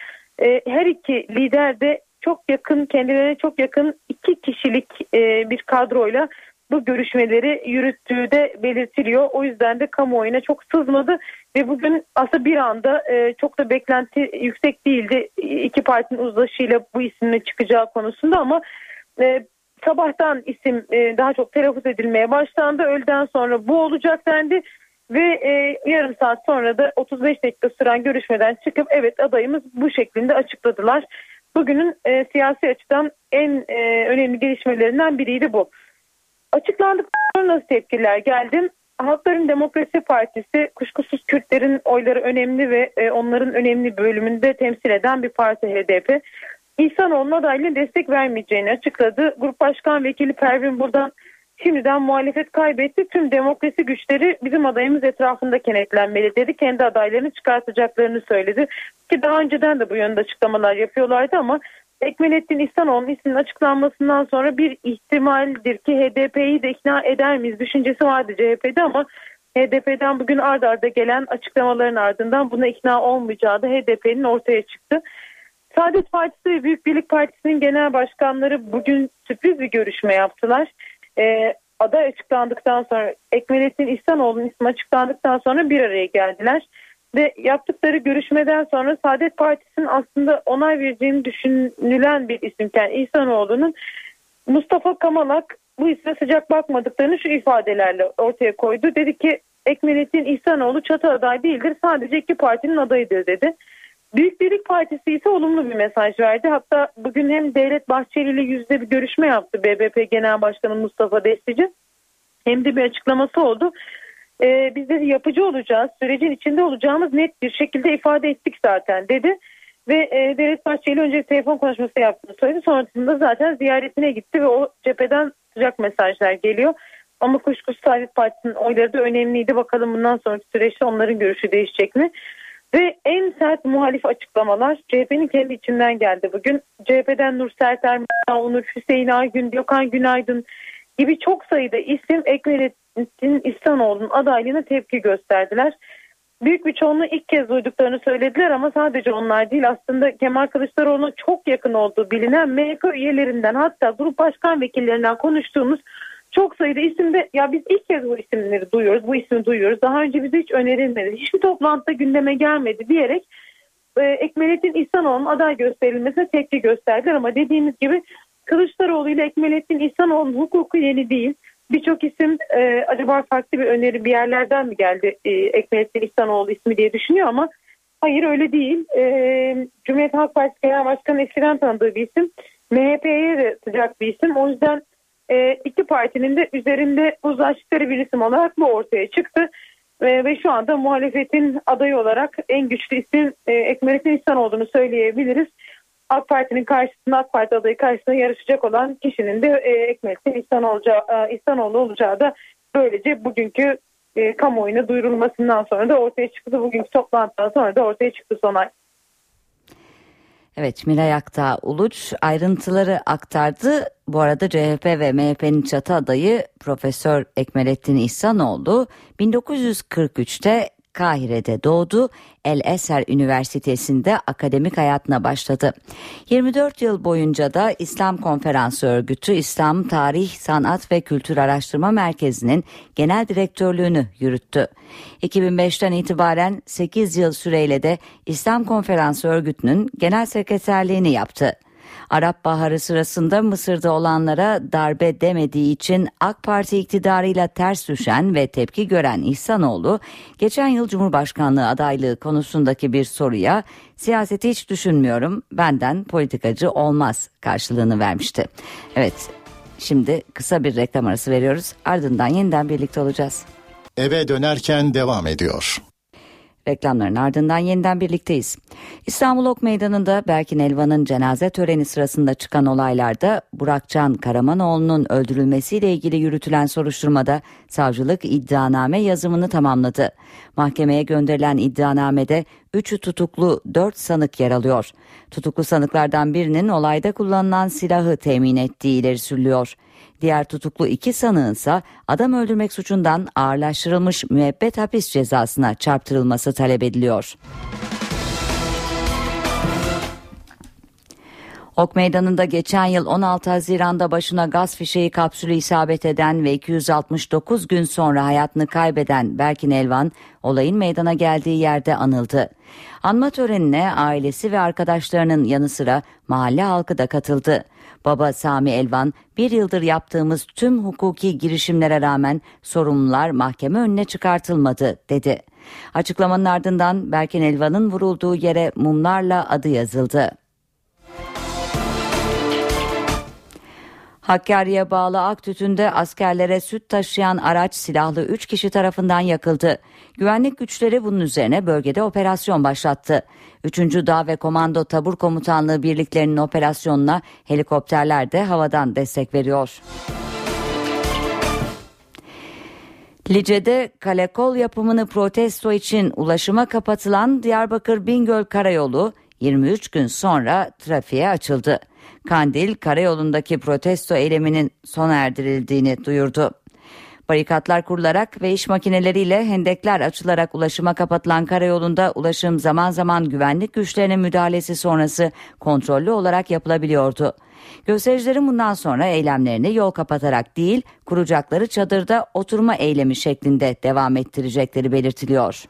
E, her iki lider de çok yakın kendilerine çok yakın iki kişilik e, bir kadroyla bu görüşmeleri yürüttüğü de belirtiliyor. O yüzden de kamuoyuna çok sızmadı ve bugün aslında bir anda e, çok da beklenti yüksek değildi iki partinin uzlaşıyla bu isimle çıkacağı konusunda ama e, sabahtan isim e, daha çok telaffuz edilmeye başlandı. Öğleden sonra bu olacak dendi ve e, yarım saat sonra da 35 dakika süren görüşmeden çıkıp evet adayımız bu şeklinde açıkladılar. Bugünün e, siyasi açıdan en e, önemli gelişmelerinden biriydi bu. Açıklandıktan sonra nasıl tepkiler geldi? Halkların Demokrasi Partisi kuşkusuz Kürtlerin oyları önemli ve e, onların önemli bölümünde temsil eden bir parti HDP. İhsanoğlu'na adaylığına destek vermeyeceğini açıkladı. Grup Başkan Vekili Pervin buradan şimdiden muhalefet kaybetti. Tüm demokrasi güçleri bizim adayımız etrafında kenetlenmeli dedi. Kendi adaylarını çıkartacaklarını söyledi. Ki daha önceden de bu yönde açıklamalar yapıyorlardı ama Ekmelettin İhsanoğlu'nun isminin açıklanmasından sonra bir ihtimaldir ki HDP'yi de ikna eder miyiz düşüncesi vardı CHP'de ama HDP'den bugün ard arda gelen açıklamaların ardından buna ikna olmayacağı da HDP'nin ortaya çıktı. Saadet Partisi ve Büyük Birlik Partisi'nin genel başkanları bugün sürpriz bir görüşme yaptılar. Ee, aday açıklandıktan sonra Ekmelettin İhsanoğlu'nun ismi açıklandıktan sonra bir araya geldiler. Ve yaptıkları görüşmeden sonra Saadet Partisi'nin aslında onay vereceğini düşünülen bir isimken İhsanoğlu'nun Mustafa Kamalak bu isme sıcak bakmadıklarını şu ifadelerle ortaya koydu. Dedi ki Ekmelettin İhsanoğlu çatı aday değildir sadece iki partinin adayıdır dedi. Büyük Birlik Partisi ise olumlu bir mesaj verdi. Hatta bugün hem Devlet Bahçeli ile yüzde bir görüşme yaptı BBP Genel Başkanı Mustafa Destici. Hem de bir açıklaması oldu. Ee, biz de yapıcı olacağız, sürecin içinde olacağımız net bir şekilde ifade ettik zaten dedi. Ve e, Devlet Bahçeli önce telefon konuşması yaptığını söyledi. Sonrasında zaten ziyaretine gitti ve o cepheden sıcak mesajlar geliyor. Ama kuşkusuz Saadet Partisi'nin oyları da önemliydi. Bakalım bundan sonraki süreçte onların görüşü değişecek mi? Ve en sert muhalif açıklamalar CHP'nin kendi içinden geldi bugün. CHP'den Nur Serter, Musa Onur, Hüseyin Aygün, Gökhan Günaydın gibi çok sayıda isim Ekmelettin İhsanoğlu'nun adaylığına tepki gösterdiler. Büyük bir çoğunluğu ilk kez duyduklarını söylediler ama sadece onlar değil aslında Kemal Kılıçdaroğlu'na çok yakın olduğu bilinen MHP üyelerinden hatta grup başkan vekillerinden konuştuğumuz çok sayıda isimde ya biz ilk kez bu isimleri duyuyoruz, bu ismi duyuyoruz. Daha önce bize hiç önerilmedi, hiçbir toplantıda gündeme gelmedi diyerek e, Ekmelettin İhsanoğlu'nun aday gösterilmesine tepki gösterdiler ama dediğimiz gibi Kılıçdaroğlu ile Ekmelettin İhsanoğlu'nun hukuku yeni değil. Birçok isim e, acaba farklı bir öneri bir yerlerden mi geldi e, Ekmelettin İhsanoğlu ismi diye düşünüyor ama hayır öyle değil. E, Cumhuriyet Halk Partisi Genel Başkanı eskiden tanıdığı bir isim. MHP'ye de sıcak bir isim. O yüzden e, iki partinin de üzerinde uzlaştıkları bir isim olarak bu ortaya çıktı. E, ve şu anda muhalefetin adayı olarak en güçlü isim e, Ekmelettin İhsan olduğunu söyleyebiliriz. AK Parti'nin karşısında AK Parti adayı karşısında yarışacak olan kişinin de e, Ekmelettin İhsan olacağı, e, İhsanoğlu olacağı da böylece bugünkü e, kamuoyuna duyurulmasından sonra da ortaya çıktı. Bugünkü toplantıdan sonra da ortaya çıktı Sonay. Evet Miray Aktağ Uluç ayrıntıları aktardı. Bu arada CHP ve MHP'nin çatı adayı Profesör Ekmelettin İhsanoğlu 1943'te Kahire'de doğdu. El Eser Üniversitesi'nde akademik hayatına başladı. 24 yıl boyunca da İslam Konferansı Örgütü İslam Tarih, Sanat ve Kültür Araştırma Merkezi'nin genel direktörlüğünü yürüttü. 2005'ten itibaren 8 yıl süreyle de İslam Konferansı Örgütü'nün genel sekreterliğini yaptı. Arap Baharı sırasında Mısır'da olanlara darbe demediği için AK Parti iktidarıyla ters düşen ve tepki gören İhsanoğlu, geçen yıl Cumhurbaşkanlığı adaylığı konusundaki bir soruya siyaseti hiç düşünmüyorum, benden politikacı olmaz karşılığını vermişti. Evet, şimdi kısa bir reklam arası veriyoruz, ardından yeniden birlikte olacağız. Eve dönerken devam ediyor. Reklamların ardından yeniden birlikteyiz. İstanbul Ok Meydanı'nda Berkin Elvan'ın cenaze töreni sırasında çıkan olaylarda Burakcan Karamanoğlu'nun öldürülmesiyle ilgili yürütülen soruşturmada savcılık iddianame yazımını tamamladı. Mahkemeye gönderilen iddianamede 3'ü tutuklu 4 sanık yer alıyor. Tutuklu sanıklardan birinin olayda kullanılan silahı temin ettiği ileri sürülüyor. Diğer tutuklu iki sanığın ise adam öldürmek suçundan ağırlaştırılmış müebbet hapis cezasına çarptırılması talep ediliyor. Ok Meydanı'nda geçen yıl 16 Haziran'da başına gaz fişeği kapsülü isabet eden ve 269 gün sonra hayatını kaybeden Berkin Elvan olayın meydana geldiği yerde anıldı. Anma törenine ailesi ve arkadaşlarının yanı sıra mahalle halkı da katıldı. Baba Sami Elvan bir yıldır yaptığımız tüm hukuki girişimlere rağmen sorumlular mahkeme önüne çıkartılmadı dedi. Açıklamanın ardından Berkin Elvan'ın vurulduğu yere mumlarla adı yazıldı. Hakkari'ye bağlı Aktütü'nde askerlere süt taşıyan araç silahlı 3 kişi tarafından yakıldı. Güvenlik güçleri bunun üzerine bölgede operasyon başlattı. 3. Dağ ve Komando Tabur Komutanlığı birliklerinin operasyonuna helikopterler de havadan destek veriyor. Lice'de kalekol yapımını protesto için ulaşıma kapatılan Diyarbakır Bingöl Karayolu 23 gün sonra trafiğe açıldı. Kandil karayolundaki protesto eyleminin sona erdirildiğini duyurdu. Barikatlar kurularak ve iş makineleriyle hendekler açılarak ulaşıma kapatılan karayolunda ulaşım zaman zaman güvenlik güçlerinin müdahalesi sonrası kontrollü olarak yapılabiliyordu. Göstericilerin bundan sonra eylemlerini yol kapatarak değil, kuracakları çadırda oturma eylemi şeklinde devam ettirecekleri belirtiliyor.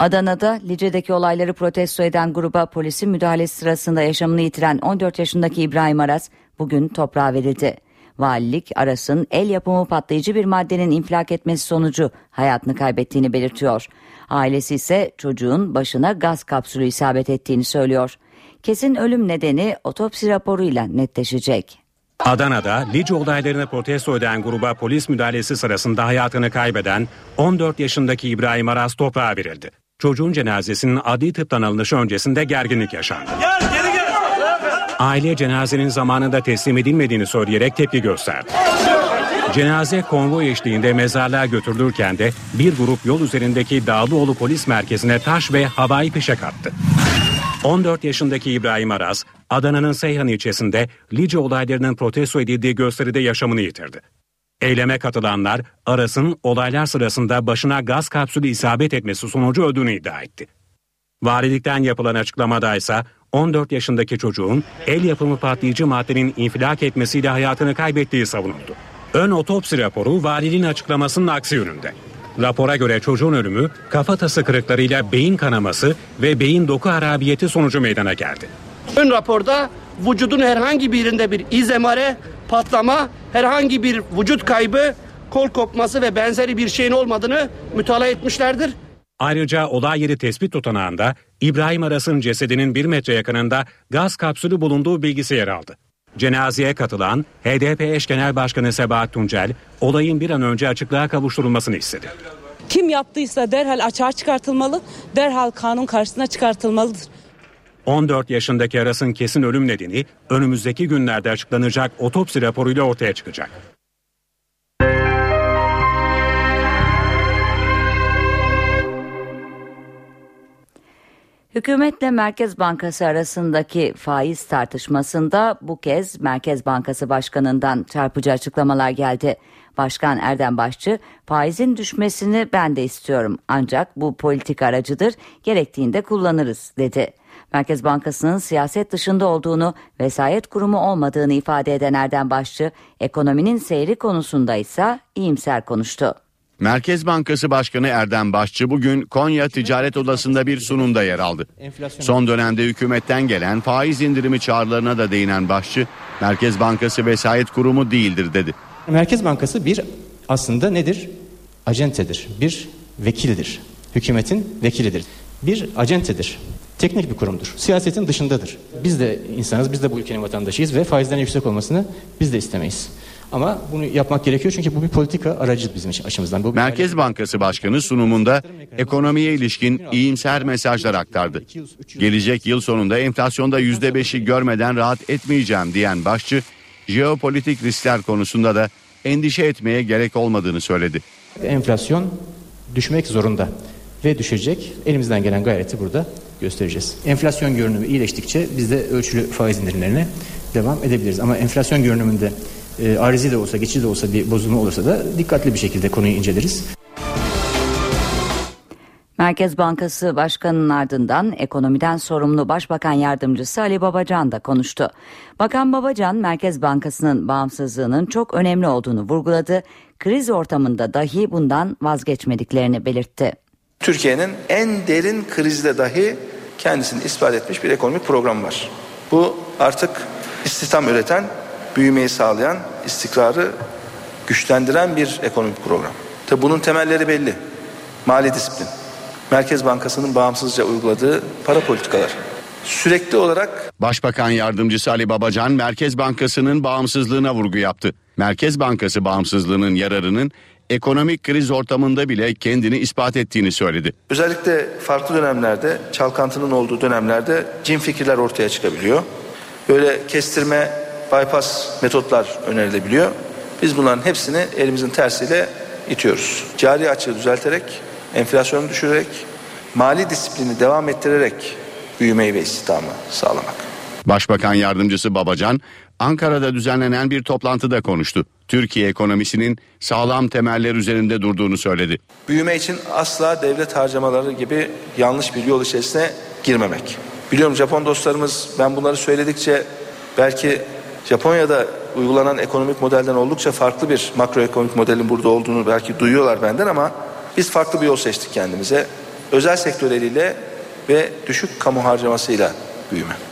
Adana'da Lice'deki olayları protesto eden gruba polisin müdahalesi sırasında yaşamını yitiren 14 yaşındaki İbrahim Aras bugün toprağa verildi. Valilik Aras'ın el yapımı patlayıcı bir maddenin infilak etmesi sonucu hayatını kaybettiğini belirtiyor. Ailesi ise çocuğun başına gaz kapsülü isabet ettiğini söylüyor. Kesin ölüm nedeni otopsi raporuyla netleşecek. Adana'da Lice olaylarını protesto eden gruba polis müdahalesi sırasında hayatını kaybeden 14 yaşındaki İbrahim Aras toprağa verildi. Çocuğun cenazesinin adli tıptan alınışı öncesinde gerginlik yaşandı. Gel, geri gel. Aile cenazenin zamanında teslim edilmediğini söyleyerek tepki gösterdi. Cenaze konvoy eşliğinde mezarlığa götürülürken de bir grup yol üzerindeki Dağlıoğlu Polis Merkezi'ne taş ve havai fişek attı. 14 yaşındaki İbrahim Aras, Adana'nın Seyhan ilçesinde Lice olaylarının protesto edildiği gösteride yaşamını yitirdi. Eyleme katılanlar Aras'ın olaylar sırasında başına gaz kapsülü isabet etmesi sonucu öldüğünü iddia etti. Valilikten yapılan açıklamada ise 14 yaşındaki çocuğun el yapımı patlayıcı maddenin infilak etmesiyle hayatını kaybettiği savunuldu. Ön otopsi raporu valiliğin açıklamasının aksi yönünde. Rapora göre çocuğun ölümü kafatası kırıklarıyla beyin kanaması ve beyin doku harabiyeti sonucu meydana geldi. Ön raporda vücudun herhangi bir iz emare, patlama, herhangi bir vücut kaybı, kol kopması ve benzeri bir şeyin olmadığını mütalaa etmişlerdir. Ayrıca olay yeri tespit tutanağında İbrahim Aras'ın cesedinin bir metre yakınında gaz kapsülü bulunduğu bilgisi yer aldı. Cenazeye katılan HDP eş genel başkanı Sebahat Tuncel olayın bir an önce açıklığa kavuşturulmasını istedi. Kim yaptıysa derhal açığa çıkartılmalı, derhal kanun karşısına çıkartılmalıdır. 14 yaşındaki Aras'ın kesin ölüm nedeni önümüzdeki günlerde açıklanacak otopsi raporuyla ortaya çıkacak. Hükümetle Merkez Bankası arasındaki faiz tartışmasında bu kez Merkez Bankası Başkanı'ndan çarpıcı açıklamalar geldi. Başkan Erdem Başçı faizin düşmesini ben de istiyorum ancak bu politik aracıdır gerektiğinde kullanırız dedi. Merkez Bankası'nın siyaset dışında olduğunu, vesayet kurumu olmadığını ifade eden Erdem Başçı, ekonominin seyri konusunda ise iyimser konuştu. Merkez Bankası Başkanı Erdem Başçı bugün Konya Ticaret Odası'nda bir sunumda yer aldı. Son dönemde hükümetten gelen faiz indirimi çağrılarına da değinen Başçı, Merkez Bankası vesayet kurumu değildir dedi. Merkez Bankası bir aslında nedir? Acentedir, bir vekildir. Hükümetin vekilidir. Bir acentedir. Teknik bir kurumdur. Siyasetin dışındadır. Biz de insanız, biz de bu ülkenin vatandaşıyız ve faizlerin yüksek olmasını biz de istemeyiz. Ama bunu yapmak gerekiyor çünkü bu bir politika aracı bizim açımızdan. Bu Merkez Bankası Başkanı sunumunda ekonomiye ilişkin iyimser mesajlar aktardı. Gelecek yıl sonunda enflasyonda %5'i görmeden rahat etmeyeceğim diyen başçı, jeopolitik riskler konusunda da endişe etmeye gerek olmadığını söyledi. Enflasyon düşmek zorunda ve düşecek. Elimizden gelen gayreti burada göstereceğiz. Enflasyon görünümü iyileştikçe biz de ölçülü faiz indirimlerine devam edebiliriz. Ama enflasyon görünümünde e, arizi de olsa, geçici de olsa bir bozulma olursa da dikkatli bir şekilde konuyu inceleriz. Merkez Bankası Başkanı'nın ardından ekonomiden sorumlu Başbakan Yardımcısı Ali Babacan da konuştu. Bakan Babacan Merkez Bankası'nın bağımsızlığının çok önemli olduğunu vurguladı. Kriz ortamında dahi bundan vazgeçmediklerini belirtti. Türkiye'nin en derin krizde dahi kendisini ispat etmiş bir ekonomik program var. Bu artık istihdam üreten, büyümeyi sağlayan, istikrarı güçlendiren bir ekonomik program. Tabi bunun temelleri belli. Mali disiplin, Merkez Bankası'nın bağımsızca uyguladığı para politikalar. Sürekli olarak Başbakan Yardımcısı Ali Babacan Merkez Bankası'nın bağımsızlığına vurgu yaptı. Merkez Bankası bağımsızlığının yararının ekonomik kriz ortamında bile kendini ispat ettiğini söyledi. Özellikle farklı dönemlerde, çalkantının olduğu dönemlerde cin fikirler ortaya çıkabiliyor. Böyle kestirme, bypass metotlar önerilebiliyor. Biz bunların hepsini elimizin tersiyle itiyoruz. Cari açığı düzelterek, enflasyonu düşürerek, mali disiplini devam ettirerek büyümeyi ve istihdamı sağlamak. Başbakan Yardımcısı Babacan Ankara'da düzenlenen bir toplantıda konuştu. Türkiye ekonomisinin sağlam temeller üzerinde durduğunu söyledi. Büyüme için asla devlet harcamaları gibi yanlış bir yol içerisine girmemek. Biliyorum Japon dostlarımız ben bunları söyledikçe belki Japonya'da uygulanan ekonomik modelden oldukça farklı bir makroekonomik modelin burada olduğunu belki duyuyorlar benden ama biz farklı bir yol seçtik kendimize. Özel sektör eliyle ve düşük kamu harcamasıyla büyüme.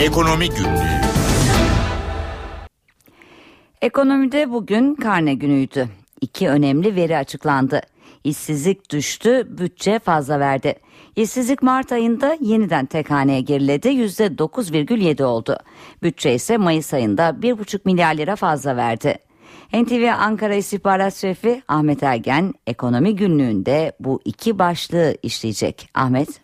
Ekonomi Günlüğü Ekonomide bugün karne günüydü. İki önemli veri açıklandı. İşsizlik düştü, bütçe fazla verdi. İşsizlik Mart ayında yeniden tek haneye geriledi, %9,7 oldu. Bütçe ise Mayıs ayında 1,5 milyar lira fazla verdi. NTV Ankara İstihbarat Şefi Ahmet Ergen ekonomi günlüğünde bu iki başlığı işleyecek. Ahmet.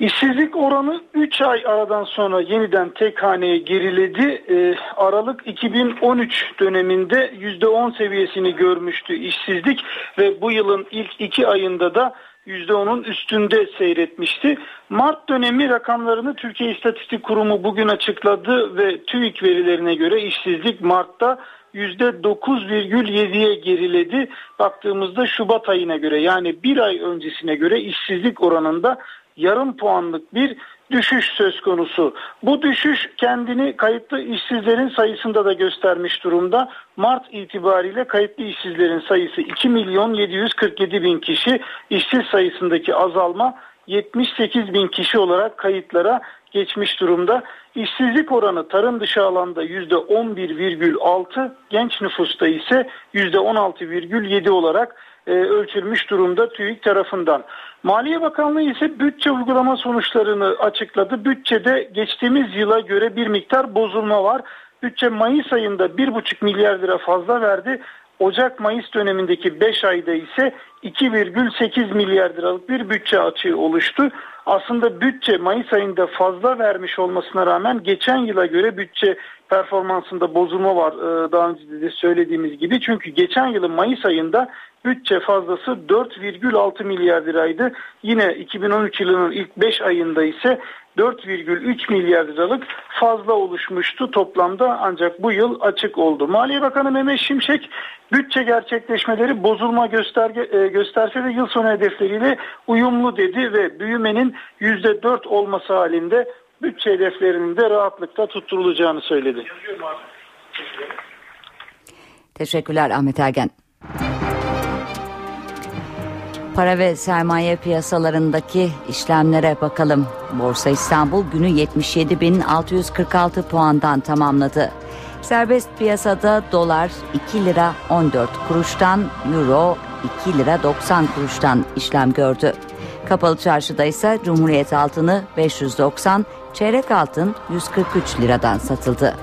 İşsizlik oranı 3 ay aradan sonra yeniden tek haneye geriledi. Ee, Aralık 2013 döneminde %10 seviyesini görmüştü işsizlik ve bu yılın ilk 2 ayında da %10'un üstünde seyretmişti. Mart dönemi rakamlarını Türkiye İstatistik Kurumu bugün açıkladı ve TÜİK verilerine göre işsizlik Mart'ta %9,7'ye geriledi. Baktığımızda Şubat ayına göre yani bir ay öncesine göre işsizlik oranında yarım puanlık bir düşüş söz konusu. Bu düşüş kendini kayıtlı işsizlerin sayısında da göstermiş durumda. Mart itibariyle kayıtlı işsizlerin sayısı 2 milyon 747 bin kişi. İşsiz sayısındaki azalma 78 bin kişi olarak kayıtlara geçmiş durumda. İşsizlik oranı tarım dışı alanda %11,6, genç nüfusta ise %16,7 olarak e, ölçülmüş durumda TÜİK tarafından. Maliye Bakanlığı ise bütçe uygulama sonuçlarını açıkladı. Bütçede geçtiğimiz yıla göre bir miktar bozulma var. Bütçe Mayıs ayında 1,5 milyar lira fazla verdi. Ocak-Mayıs dönemindeki 5 ayda ise 2,8 milyar liralık bir bütçe açığı oluştu. Aslında bütçe Mayıs ayında fazla vermiş olmasına rağmen geçen yıla göre bütçe performansında bozulma var e, daha önce de söylediğimiz gibi. Çünkü geçen yılın Mayıs ayında bütçe fazlası 4,6 milyar liraydı. Yine 2013 yılının ilk 5 ayında ise 4,3 milyar liralık fazla oluşmuştu toplamda ancak bu yıl açık oldu. Maliye Bakanı Mehmet Şimşek bütçe gerçekleşmeleri bozulma gösterge, e, gösterse de yıl sonu hedefleriyle uyumlu dedi ve büyümenin %4 olması halinde bütçe hedeflerinin de rahatlıkla tutturulacağını söyledi. Teşekkürler Ahmet Ergen. Para ve sermaye piyasalarındaki işlemlere bakalım. Borsa İstanbul günü 77.646 puandan tamamladı. Serbest piyasada dolar 2 lira 14 kuruştan, euro 2 lira 90 kuruştan işlem gördü. Kapalı çarşıda ise Cumhuriyet altını 590, çeyrek altın 143 liradan satıldı.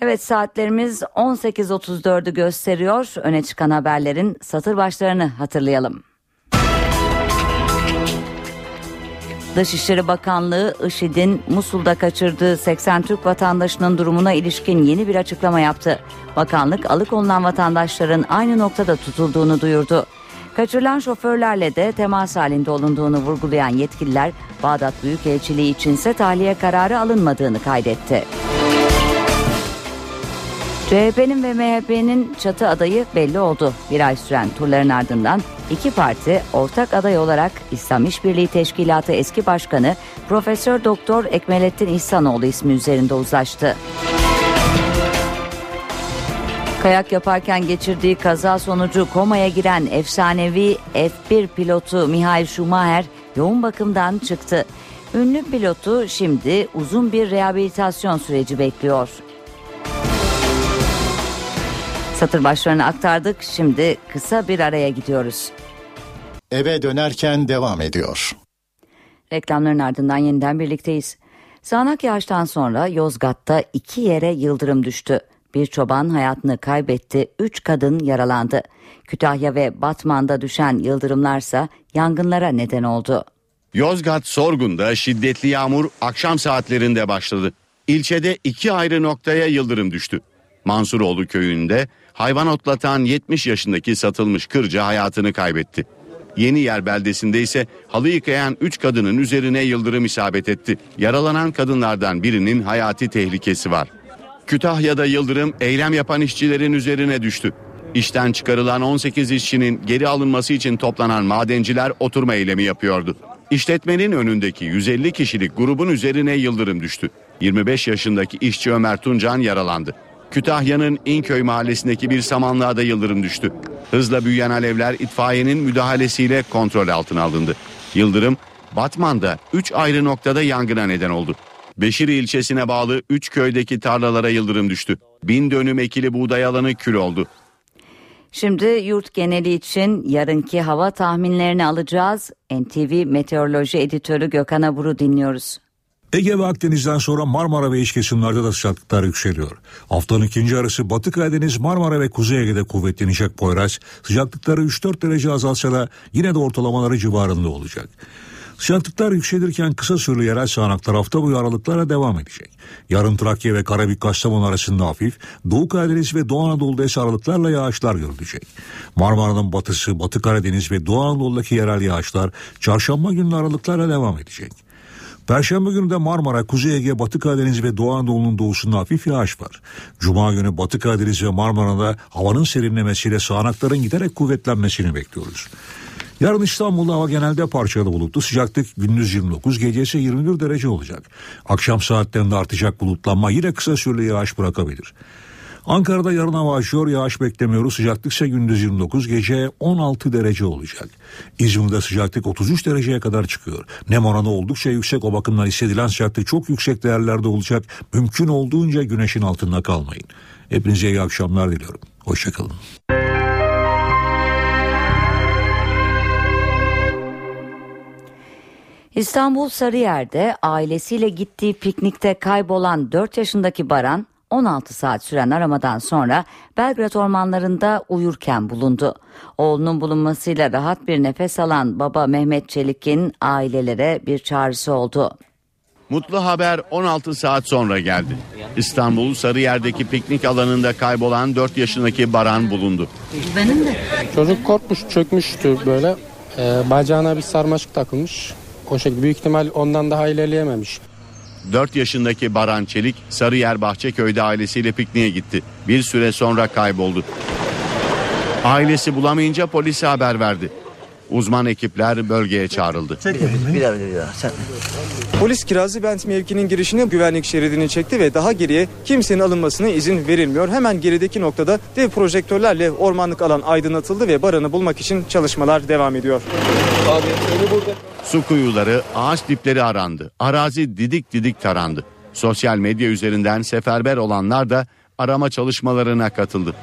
Evet saatlerimiz 18.34'ü gösteriyor. Öne çıkan haberlerin satır başlarını hatırlayalım. Dışişleri Bakanlığı IŞİD'in Musul'da kaçırdığı 80 Türk vatandaşının durumuna ilişkin yeni bir açıklama yaptı. Bakanlık alıkonulan vatandaşların aynı noktada tutulduğunu duyurdu. Kaçırılan şoförlerle de temas halinde olunduğunu vurgulayan yetkililer Bağdat Büyükelçiliği içinse tahliye kararı alınmadığını kaydetti. CHP'nin ve MHP'nin çatı adayı belli oldu. Bir ay süren turların ardından iki parti ortak aday olarak İslam İşbirliği Teşkilatı eski başkanı Profesör Doktor Ekmelettin İhsanoğlu ismi üzerinde uzlaştı. Kayak yaparken geçirdiği kaza sonucu komaya giren efsanevi F1 pilotu Mihail Schumacher yoğun bakımdan çıktı. Ünlü pilotu şimdi uzun bir rehabilitasyon süreci bekliyor. Satır başlarını aktardık. Şimdi kısa bir araya gidiyoruz. Eve dönerken devam ediyor. Reklamların ardından yeniden birlikteyiz. Sağanak yağıştan sonra Yozgat'ta iki yere yıldırım düştü. Bir çoban hayatını kaybetti, üç kadın yaralandı. Kütahya ve Batman'da düşen yıldırımlarsa yangınlara neden oldu. Yozgat Sorgun'da şiddetli yağmur akşam saatlerinde başladı. İlçede iki ayrı noktaya yıldırım düştü. Mansuroğlu köyünde hayvan otlatan 70 yaşındaki satılmış kırca hayatını kaybetti. Yeni Yer beldesinde ise halı yıkayan 3 kadının üzerine yıldırım isabet etti. Yaralanan kadınlardan birinin hayati tehlikesi var. Kütahya'da yıldırım eylem yapan işçilerin üzerine düştü. İşten çıkarılan 18 işçinin geri alınması için toplanan madenciler oturma eylemi yapıyordu. İşletmenin önündeki 150 kişilik grubun üzerine yıldırım düştü. 25 yaşındaki işçi Ömer Tuncan yaralandı. Kütahya'nın İnköy mahallesindeki bir samanlığa da yıldırım düştü. Hızla büyüyen alevler itfaiyenin müdahalesiyle kontrol altına alındı. Yıldırım Batman'da 3 ayrı noktada yangına neden oldu. Beşiri ilçesine bağlı 3 köydeki tarlalara yıldırım düştü. Bin dönüm ekili buğday alanı kül oldu. Şimdi yurt geneli için yarınki hava tahminlerini alacağız. NTV Meteoroloji Editörü Gökhan Abur'u dinliyoruz. Ege ve Akdeniz'den sonra Marmara ve iç kesimlerde de sıcaklıklar yükseliyor. Haftanın ikinci yarısı Batı Karadeniz, Marmara ve Kuzey Ege'de kuvvetlenecek Poyraz. Sıcaklıkları 3-4 derece azalsa da yine de ortalamaları civarında olacak. Sıcaklıklar yükselirken kısa süreli yerel sağanaklar hafta boyu aralıklarla devam edecek. Yarın Trakya ve Karabük Kastamonu arasında hafif, Doğu Karadeniz ve Doğu Anadolu'da ise aralıklarla yağışlar görülecek. Marmara'nın batısı, Batı Karadeniz ve Doğu Anadolu'daki yerel yağışlar çarşamba günü aralıklarla devam edecek. Perşembe günü de Marmara, Kuzey Ege, Batı Karadeniz ve Doğu Anadolu'nun doğusunda hafif yağış var. Cuma günü Batı Karadeniz ve Marmara'da havanın serinlemesiyle sağanakların giderek kuvvetlenmesini bekliyoruz. Yarın İstanbul'da hava genelde parçalı bulutlu. Sıcaklık gündüz 29, gece ise 21 derece olacak. Akşam saatlerinde artacak bulutlanma yine kısa süreli yağış bırakabilir. Ankara'da yarın hava açıyor, yağış beklemiyoruz. Sıcaklık ise gündüz 29, gece 16 derece olacak. İzmir'de sıcaklık 33 dereceye kadar çıkıyor. Nem oranı oldukça yüksek o bakımdan hissedilen sıcaklık çok yüksek değerlerde olacak. Mümkün olduğunca güneşin altında kalmayın. Hepinize iyi akşamlar diliyorum. Hoşçakalın. İstanbul Sarıyer'de ailesiyle gittiği piknikte kaybolan 4 yaşındaki Baran 16 saat süren aramadan sonra Belgrad ormanlarında uyurken bulundu. Oğlunun bulunmasıyla rahat bir nefes alan baba Mehmet Çelik'in ailelere bir çağrısı oldu. Mutlu haber 16 saat sonra geldi. İstanbul Sarıyer'deki piknik alanında kaybolan 4 yaşındaki Baran bulundu. Benim de. Çocuk korkmuş çökmüştü böyle. Ee, bacağına bir sarmaşık takılmış. O şekilde büyük ihtimal ondan daha ilerleyememiş. 4 yaşındaki Baran Çelik Sarıyer Bahçeköy'de ailesiyle pikniğe gitti. Bir süre sonra kayboldu. Ailesi bulamayınca polise haber verdi. Uzman ekipler bölgeye çağrıldı. Polis Kirazlı Bent mevkinin girişine güvenlik şeridini çekti ve daha geriye kimsenin alınmasına izin verilmiyor. Hemen gerideki noktada dev projektörlerle ormanlık alan aydınlatıldı ve Baran'ı bulmak için çalışmalar devam ediyor. Su kuyuları, ağaç dipleri arandı. Arazi didik didik tarandı. Sosyal medya üzerinden seferber olanlar da arama çalışmalarına katıldı.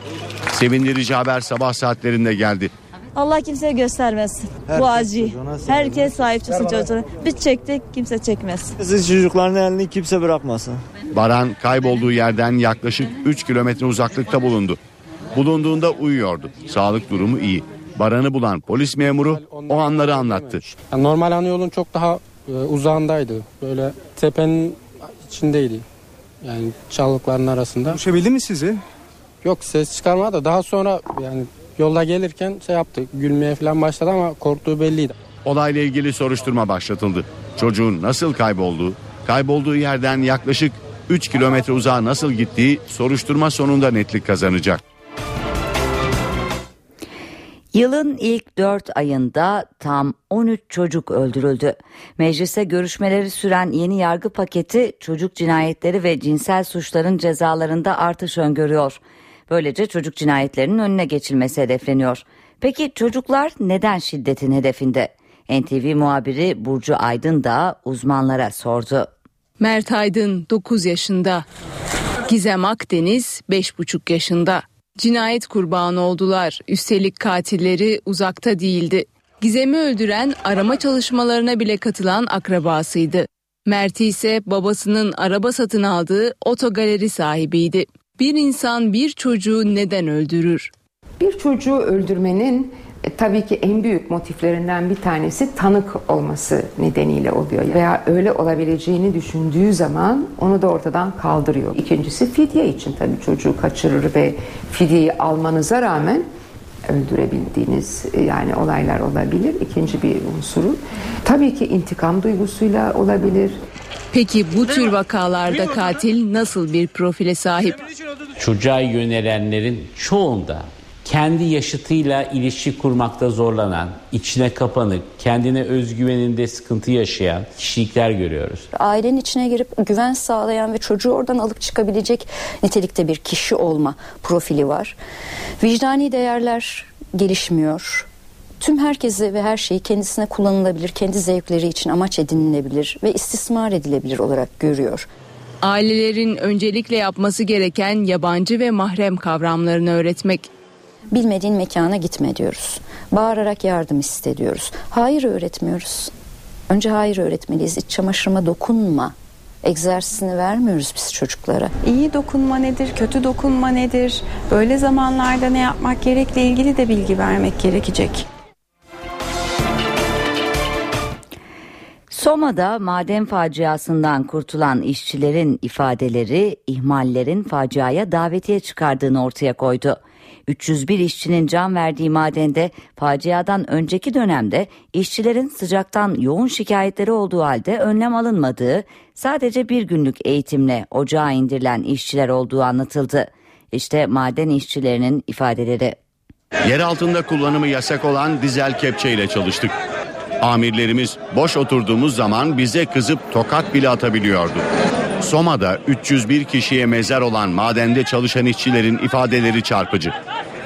Sevindirici haber sabah saatlerinde geldi. Allah kimseye göstermesin Herkes bu acıyı. Herkes sahip çıksın çocuğuna. Biz çektik kimse çekmez. Siz çocukların elini kimse bırakmasın. Baran kaybolduğu yerden yaklaşık 3 kilometre uzaklıkta bulundu. Bulunduğunda uyuyordu. Sağlık durumu iyi. Baran'ı bulan polis memuru o anları anlattı. Yani normal ana yolun çok daha e, uzağındaydı. Böyle tepenin içindeydi. Yani çalılıkların arasında. Uçabildi mi sizi? Yok ses çıkarmadı da daha sonra yani yolda gelirken şey yaptı. Gülmeye falan başladı ama korktuğu belliydi. Olayla ilgili soruşturma başlatıldı. Çocuğun nasıl kaybolduğu, kaybolduğu yerden yaklaşık 3 kilometre uzağa nasıl gittiği soruşturma sonunda netlik kazanacak. Yılın ilk 4 ayında tam 13 çocuk öldürüldü. Meclise görüşmeleri süren yeni yargı paketi çocuk cinayetleri ve cinsel suçların cezalarında artış öngörüyor. Böylece çocuk cinayetlerinin önüne geçilmesi hedefleniyor. Peki çocuklar neden şiddetin hedefinde? NTV muhabiri Burcu Aydın da uzmanlara sordu. Mert Aydın 9 yaşında. Gizem Akdeniz 5,5 yaşında. Cinayet kurbanı oldular. Üstelik katilleri uzakta değildi. Gizem'i öldüren arama çalışmalarına bile katılan akrabasıydı. Mert ise babasının araba satın aldığı otogaleri sahibiydi. Bir insan bir çocuğu neden öldürür? Bir çocuğu öldürmenin e, tabii ki en büyük motiflerinden bir tanesi tanık olması nedeniyle oluyor veya öyle olabileceğini düşündüğü zaman onu da ortadan kaldırıyor. İkincisi fidye için tabii çocuğu kaçırır ve fidyeyi almanıza rağmen öldürebildiğiniz e, yani olaylar olabilir. İkinci bir unsuru. Tabii ki intikam duygusuyla olabilir. Peki bu tür vakalarda katil nasıl bir profile sahip? Çocuğa yönelenlerin çoğunda kendi yaşıtıyla ilişki kurmakta zorlanan, içine kapanık, kendine özgüveninde sıkıntı yaşayan kişilikler görüyoruz. Ailenin içine girip güven sağlayan ve çocuğu oradan alıp çıkabilecek nitelikte bir kişi olma profili var. Vicdani değerler gelişmiyor. Tüm herkesi ve her şeyi kendisine kullanılabilir, kendi zevkleri için amaç edinilebilir ve istismar edilebilir olarak görüyor. Ailelerin öncelikle yapması gereken yabancı ve mahrem kavramlarını öğretmek. Bilmediğin mekana gitme diyoruz. Bağırarak yardım iste diyoruz. Hayır öğretmiyoruz. Önce hayır öğretmeliyiz. İç çamaşırıma dokunma egzersizini vermiyoruz biz çocuklara. İyi dokunma nedir, kötü dokunma nedir? Böyle zamanlarda ne yapmak gerekle ilgili de bilgi vermek gerekecek. Soma'da maden faciasından kurtulan işçilerin ifadeleri ihmallerin faciaya davetiye çıkardığını ortaya koydu. 301 işçinin can verdiği madende faciadan önceki dönemde işçilerin sıcaktan yoğun şikayetleri olduğu halde önlem alınmadığı, sadece bir günlük eğitimle ocağa indirilen işçiler olduğu anlatıldı. İşte maden işçilerinin ifadeleri. Yer altında kullanımı yasak olan dizel kepçe ile çalıştık. Amirlerimiz boş oturduğumuz zaman bize kızıp tokat bile atabiliyordu. Soma'da 301 kişiye mezar olan madende çalışan işçilerin ifadeleri çarpıcı.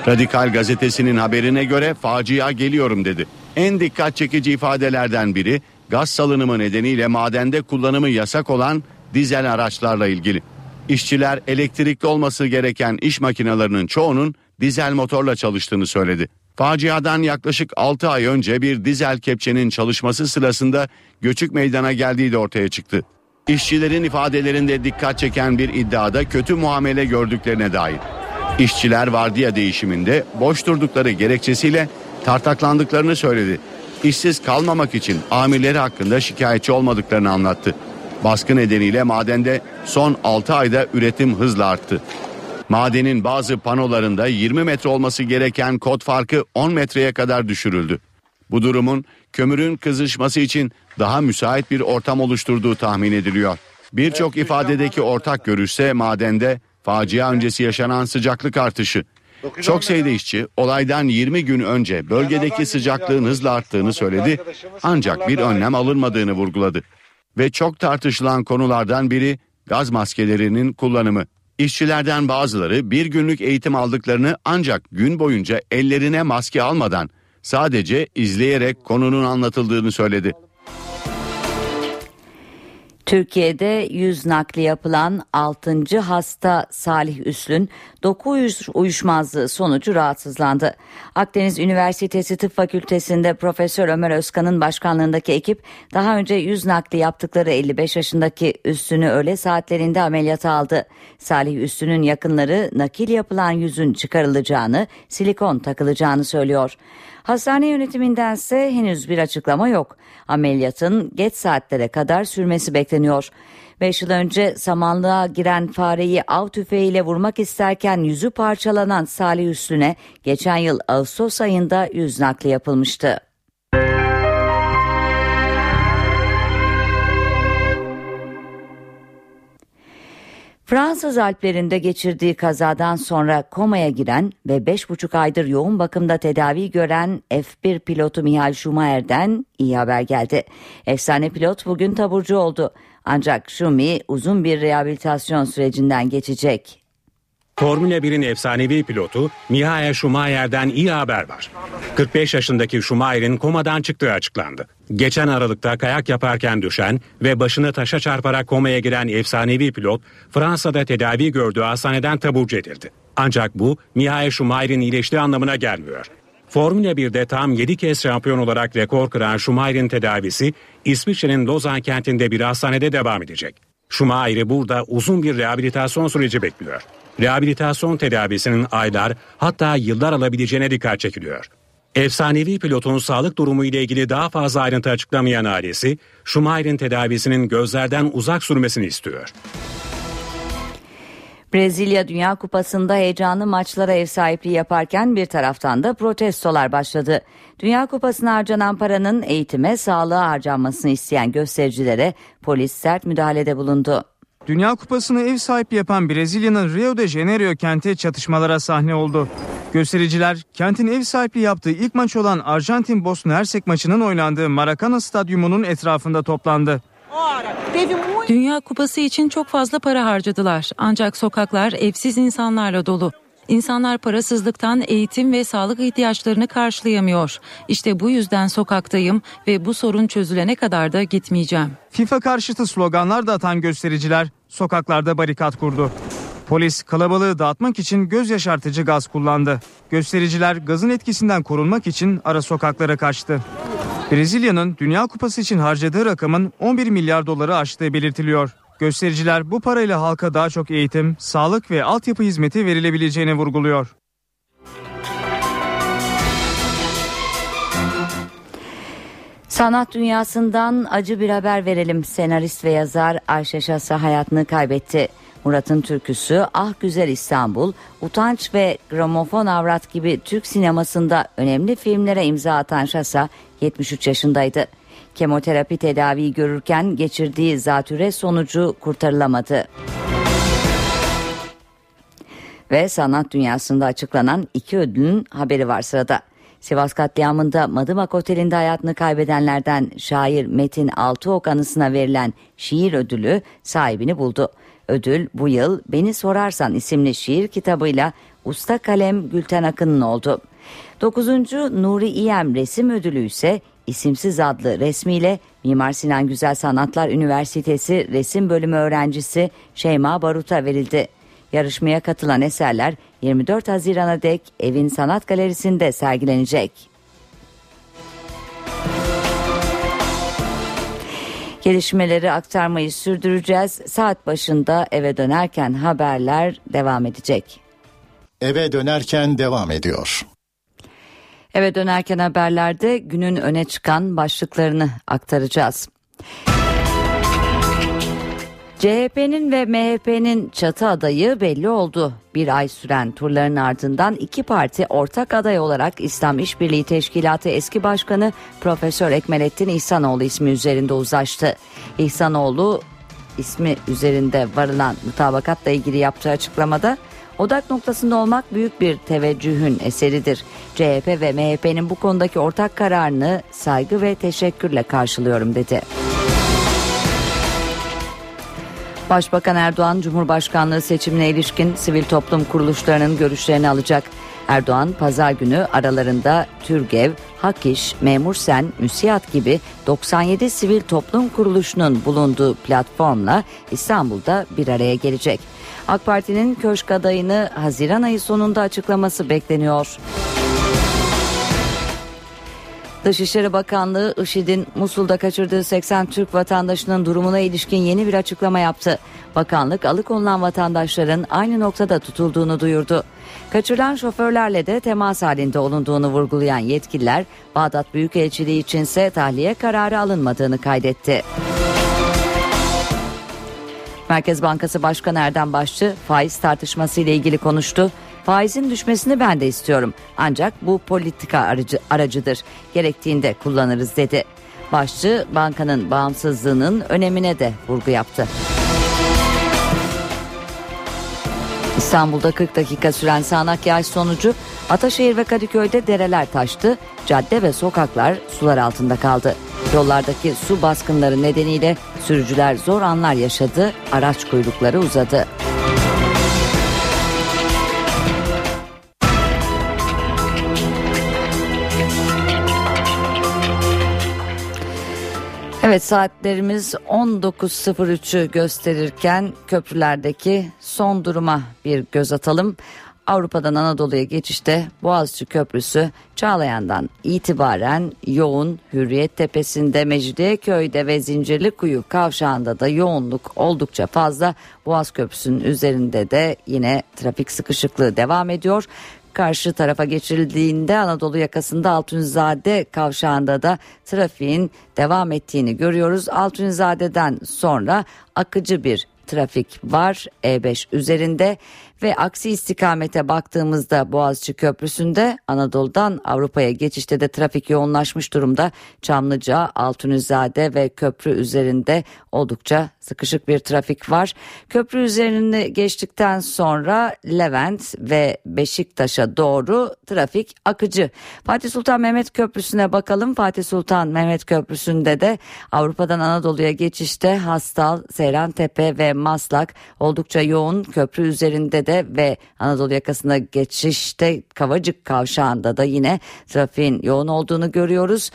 Radikal gazetesinin haberine göre facia geliyorum dedi. En dikkat çekici ifadelerden biri gaz salınımı nedeniyle madende kullanımı yasak olan dizel araçlarla ilgili. İşçiler elektrikli olması gereken iş makinelerinin çoğunun dizel motorla çalıştığını söyledi. Faciadan yaklaşık 6 ay önce bir dizel kepçenin çalışması sırasında göçük meydana geldiği de ortaya çıktı. İşçilerin ifadelerinde dikkat çeken bir iddiada kötü muamele gördüklerine dair. İşçiler vardiya değişiminde boş durdukları gerekçesiyle tartaklandıklarını söyledi. İşsiz kalmamak için amirleri hakkında şikayetçi olmadıklarını anlattı. Baskı nedeniyle madende son 6 ayda üretim hızla arttı. Madenin bazı panolarında 20 metre olması gereken kod farkı 10 metreye kadar düşürüldü. Bu durumun kömürün kızışması için daha müsait bir ortam oluşturduğu tahmin ediliyor. Birçok ifadedeki ortak görüşse madende facia öncesi yaşanan sıcaklık artışı. Çok sayıda işçi olaydan 20 gün önce bölgedeki sıcaklığın hızla arttığını söyledi ancak bir önlem alınmadığını vurguladı. Ve çok tartışılan konulardan biri gaz maskelerinin kullanımı. İşçilerden bazıları bir günlük eğitim aldıklarını ancak gün boyunca ellerine maske almadan sadece izleyerek konunun anlatıldığını söyledi. Türkiye'de yüz nakli yapılan 6. hasta Salih Üslün doku uyuşmazlığı sonucu rahatsızlandı. Akdeniz Üniversitesi Tıp Fakültesi'nde Profesör Ömer Özkan'ın başkanlığındaki ekip daha önce yüz nakli yaptıkları 55 yaşındaki Üslün'ü öğle saatlerinde ameliyata aldı. Salih Üslün'ün yakınları nakil yapılan yüzün çıkarılacağını, silikon takılacağını söylüyor. Hastane yönetimindense henüz bir açıklama yok. Ameliyatın geç saatlere kadar sürmesi bekleniyor. 5 yıl önce samanlığa giren fareyi av tüfeğiyle vurmak isterken yüzü parçalanan Salih Üstüne geçen yıl Ağustos ayında yüz nakli yapılmıştı. Fransız Alplerinde geçirdiği kazadan sonra komaya giren ve 5,5 aydır yoğun bakımda tedavi gören F1 pilotu Mihail Schumacher'den iyi haber geldi. Efsane pilot bugün taburcu oldu. Ancak Schumi uzun bir rehabilitasyon sürecinden geçecek. Formula 1'in efsanevi pilotu Mihail Schumacher'den iyi haber var. 45 yaşındaki Schumacher'in komadan çıktığı açıklandı. Geçen Aralık'ta kayak yaparken düşen ve başını taşa çarparak komaya giren efsanevi pilot Fransa'da tedavi gördüğü hastaneden taburcu edildi. Ancak bu Mihail Schumacher'in iyileştiği anlamına gelmiyor. Formula 1'de tam 7 kez şampiyon olarak rekor kıran Schumacher'in tedavisi İsviçre'nin Lozan kentinde bir hastanede devam edecek. Schumacher'i burada uzun bir rehabilitasyon süreci bekliyor. Rehabilitasyon tedavisinin aylar hatta yıllar alabileceğine dikkat çekiliyor. Efsanevi pilotun sağlık durumu ile ilgili daha fazla ayrıntı açıklamayan ailesi, Schumacher'in tedavisinin gözlerden uzak sürmesini istiyor. Brezilya Dünya Kupası'nda heyecanlı maçlara ev sahipliği yaparken bir taraftan da protestolar başladı. Dünya Kupası'na harcanan paranın eğitime, sağlığa harcanmasını isteyen göstericilere polis sert müdahalede bulundu. Dünya Kupası'nı ev sahipliği yapan Brezilya'nın Rio de Janeiro kenti çatışmalara sahne oldu. Göstericiler kentin ev sahipliği yaptığı ilk maç olan Arjantin Bosna Hersek maçının oynandığı Maracana Stadyumu'nun etrafında toplandı. Dünya Kupası için çok fazla para harcadılar. Ancak sokaklar evsiz insanlarla dolu. İnsanlar parasızlıktan eğitim ve sağlık ihtiyaçlarını karşılayamıyor. İşte bu yüzden sokaktayım ve bu sorun çözülene kadar da gitmeyeceğim. FIFA karşıtı sloganlar da atan göstericiler sokaklarda barikat kurdu. Polis kalabalığı dağıtmak için göz yaşartıcı gaz kullandı. Göstericiler gazın etkisinden korunmak için ara sokaklara kaçtı. Brezilya'nın Dünya Kupası için harcadığı rakamın 11 milyar doları aştığı belirtiliyor. Göstericiler bu parayla halka daha çok eğitim, sağlık ve altyapı hizmeti verilebileceğini vurguluyor. Sanat dünyasından acı bir haber verelim. Senarist ve yazar Ayşe Şasa hayatını kaybetti. Murat'ın türküsü Ah Güzel İstanbul, Utanç ve Gramofon Avrat gibi Türk sinemasında önemli filmlere imza atan Şasa 73 yaşındaydı. Kemoterapi tedaviyi görürken geçirdiği zatüre sonucu kurtarılamadı. Ve sanat dünyasında açıklanan iki ödülün haberi var sırada. Sivas katliamında Madımak Oteli'nde hayatını kaybedenlerden şair Metin Altıok anısına verilen şiir ödülü sahibini buldu. Ödül bu yıl Beni Sorarsan isimli şiir kitabıyla usta kalem Gülten Akın'ın oldu. 9. Nuri İyem resim ödülü ise isimsiz adlı resmiyle Mimar Sinan Güzel Sanatlar Üniversitesi resim bölümü öğrencisi Şeyma Barut'a verildi. Yarışmaya katılan eserler 24 Haziran'a dek evin sanat galerisinde sergilenecek. Gelişmeleri aktarmayı sürdüreceğiz. Saat başında eve dönerken haberler devam edecek. Eve dönerken devam ediyor. Eve dönerken haberlerde günün öne çıkan başlıklarını aktaracağız. CHP'nin ve MHP'nin çatı adayı belli oldu. Bir ay süren turların ardından iki parti ortak aday olarak İslam İşbirliği Teşkilatı eski başkanı Profesör Ekmelettin İhsanoğlu ismi üzerinde uzlaştı. İhsanoğlu ismi üzerinde varılan mutabakatla ilgili yaptığı açıklamada odak noktasında olmak büyük bir teveccühün eseridir. CHP ve MHP'nin bu konudaki ortak kararını saygı ve teşekkürle karşılıyorum dedi. Başbakan Erdoğan Cumhurbaşkanlığı seçimine ilişkin sivil toplum kuruluşlarının görüşlerini alacak. Erdoğan pazar günü aralarında TÜRGEV, HAKİŞ, Memursen, MÜSİAD gibi 97 sivil toplum kuruluşunun bulunduğu platformla İstanbul'da bir araya gelecek. AK Parti'nin köşk adayını Haziran ayı sonunda açıklaması bekleniyor. Dışişleri Bakanlığı IŞİD'in Musul'da kaçırdığı 80 Türk vatandaşının durumuna ilişkin yeni bir açıklama yaptı. Bakanlık alıkonulan vatandaşların aynı noktada tutulduğunu duyurdu. Kaçırılan şoförlerle de temas halinde olunduğunu vurgulayan yetkililer Bağdat Büyükelçiliği içinse tahliye kararı alınmadığını kaydetti. Merkez Bankası Başkanı Erdem Başçı faiz tartışması ile ilgili konuştu. Faizin düşmesini ben de istiyorum. Ancak bu politika aracı, aracıdır. Gerektiğinde kullanırız dedi. Başçı bankanın bağımsızlığının önemine de vurgu yaptı. İstanbul'da 40 dakika süren sağanak yağış sonucu Ataşehir ve Kadıköy'de dereler taştı, cadde ve sokaklar sular altında kaldı. Yollardaki su baskınları nedeniyle sürücüler zor anlar yaşadı, araç kuyrukları uzadı. Evet saatlerimiz 19.03'ü gösterirken köprülerdeki son duruma bir göz atalım. Avrupa'dan Anadolu'ya geçişte Boğaziçi Köprüsü Çağlayan'dan itibaren yoğun Hürriyet Tepesi'nde, Mecidiyeköy'de ve Zincirlikuyu kavşağında da yoğunluk oldukça fazla. Boğaz Köprüsü'nün üzerinde de yine trafik sıkışıklığı devam ediyor karşı tarafa geçirildiğinde Anadolu yakasında Altunizade kavşağında da trafiğin devam ettiğini görüyoruz. Altunizade'den sonra akıcı bir trafik var E5 üzerinde ve aksi istikamete baktığımızda Boğaziçi Köprüsü'nde Anadolu'dan Avrupa'ya geçişte de trafik yoğunlaşmış durumda. Çamlıca, Altunizade ve köprü üzerinde oldukça sıkışık bir trafik var. Köprü üzerini geçtikten sonra Levent ve Beşiktaş'a doğru trafik akıcı. Fatih Sultan Mehmet Köprüsü'ne bakalım. Fatih Sultan Mehmet Köprüsü'nde de Avrupa'dan Anadolu'ya geçişte Hastal, Seyrantepe ve Maslak oldukça yoğun. Köprü üzerinde de ve Anadolu yakasında geçişte Kavacık kavşağında da yine trafiğin yoğun olduğunu görüyoruz.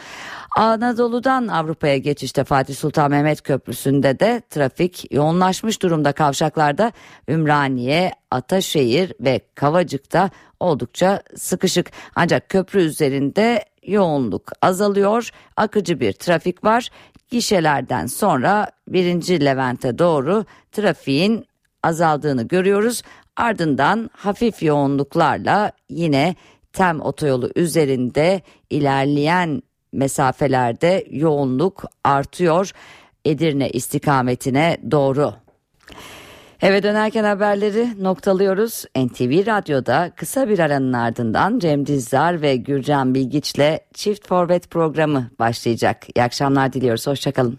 Anadolu'dan Avrupa'ya geçişte Fatih Sultan Mehmet Köprüsü'nde de trafik yoğunlaşmış durumda kavşaklarda Ümraniye, Ataşehir ve Kavacık'ta oldukça sıkışık. Ancak köprü üzerinde yoğunluk azalıyor. Akıcı bir trafik var. Gişelerden sonra birinci Levent'e doğru trafiğin azaldığını görüyoruz. Ardından hafif yoğunluklarla yine Tem otoyolu üzerinde ilerleyen mesafelerde yoğunluk artıyor Edirne istikametine doğru. Eve dönerken haberleri noktalıyoruz. NTV Radyo'da kısa bir aranın ardından Cem Dizdar ve Gürcan Bilgiç'le Çift Forvet programı başlayacak. İyi akşamlar diliyoruz. Hoşçakalın.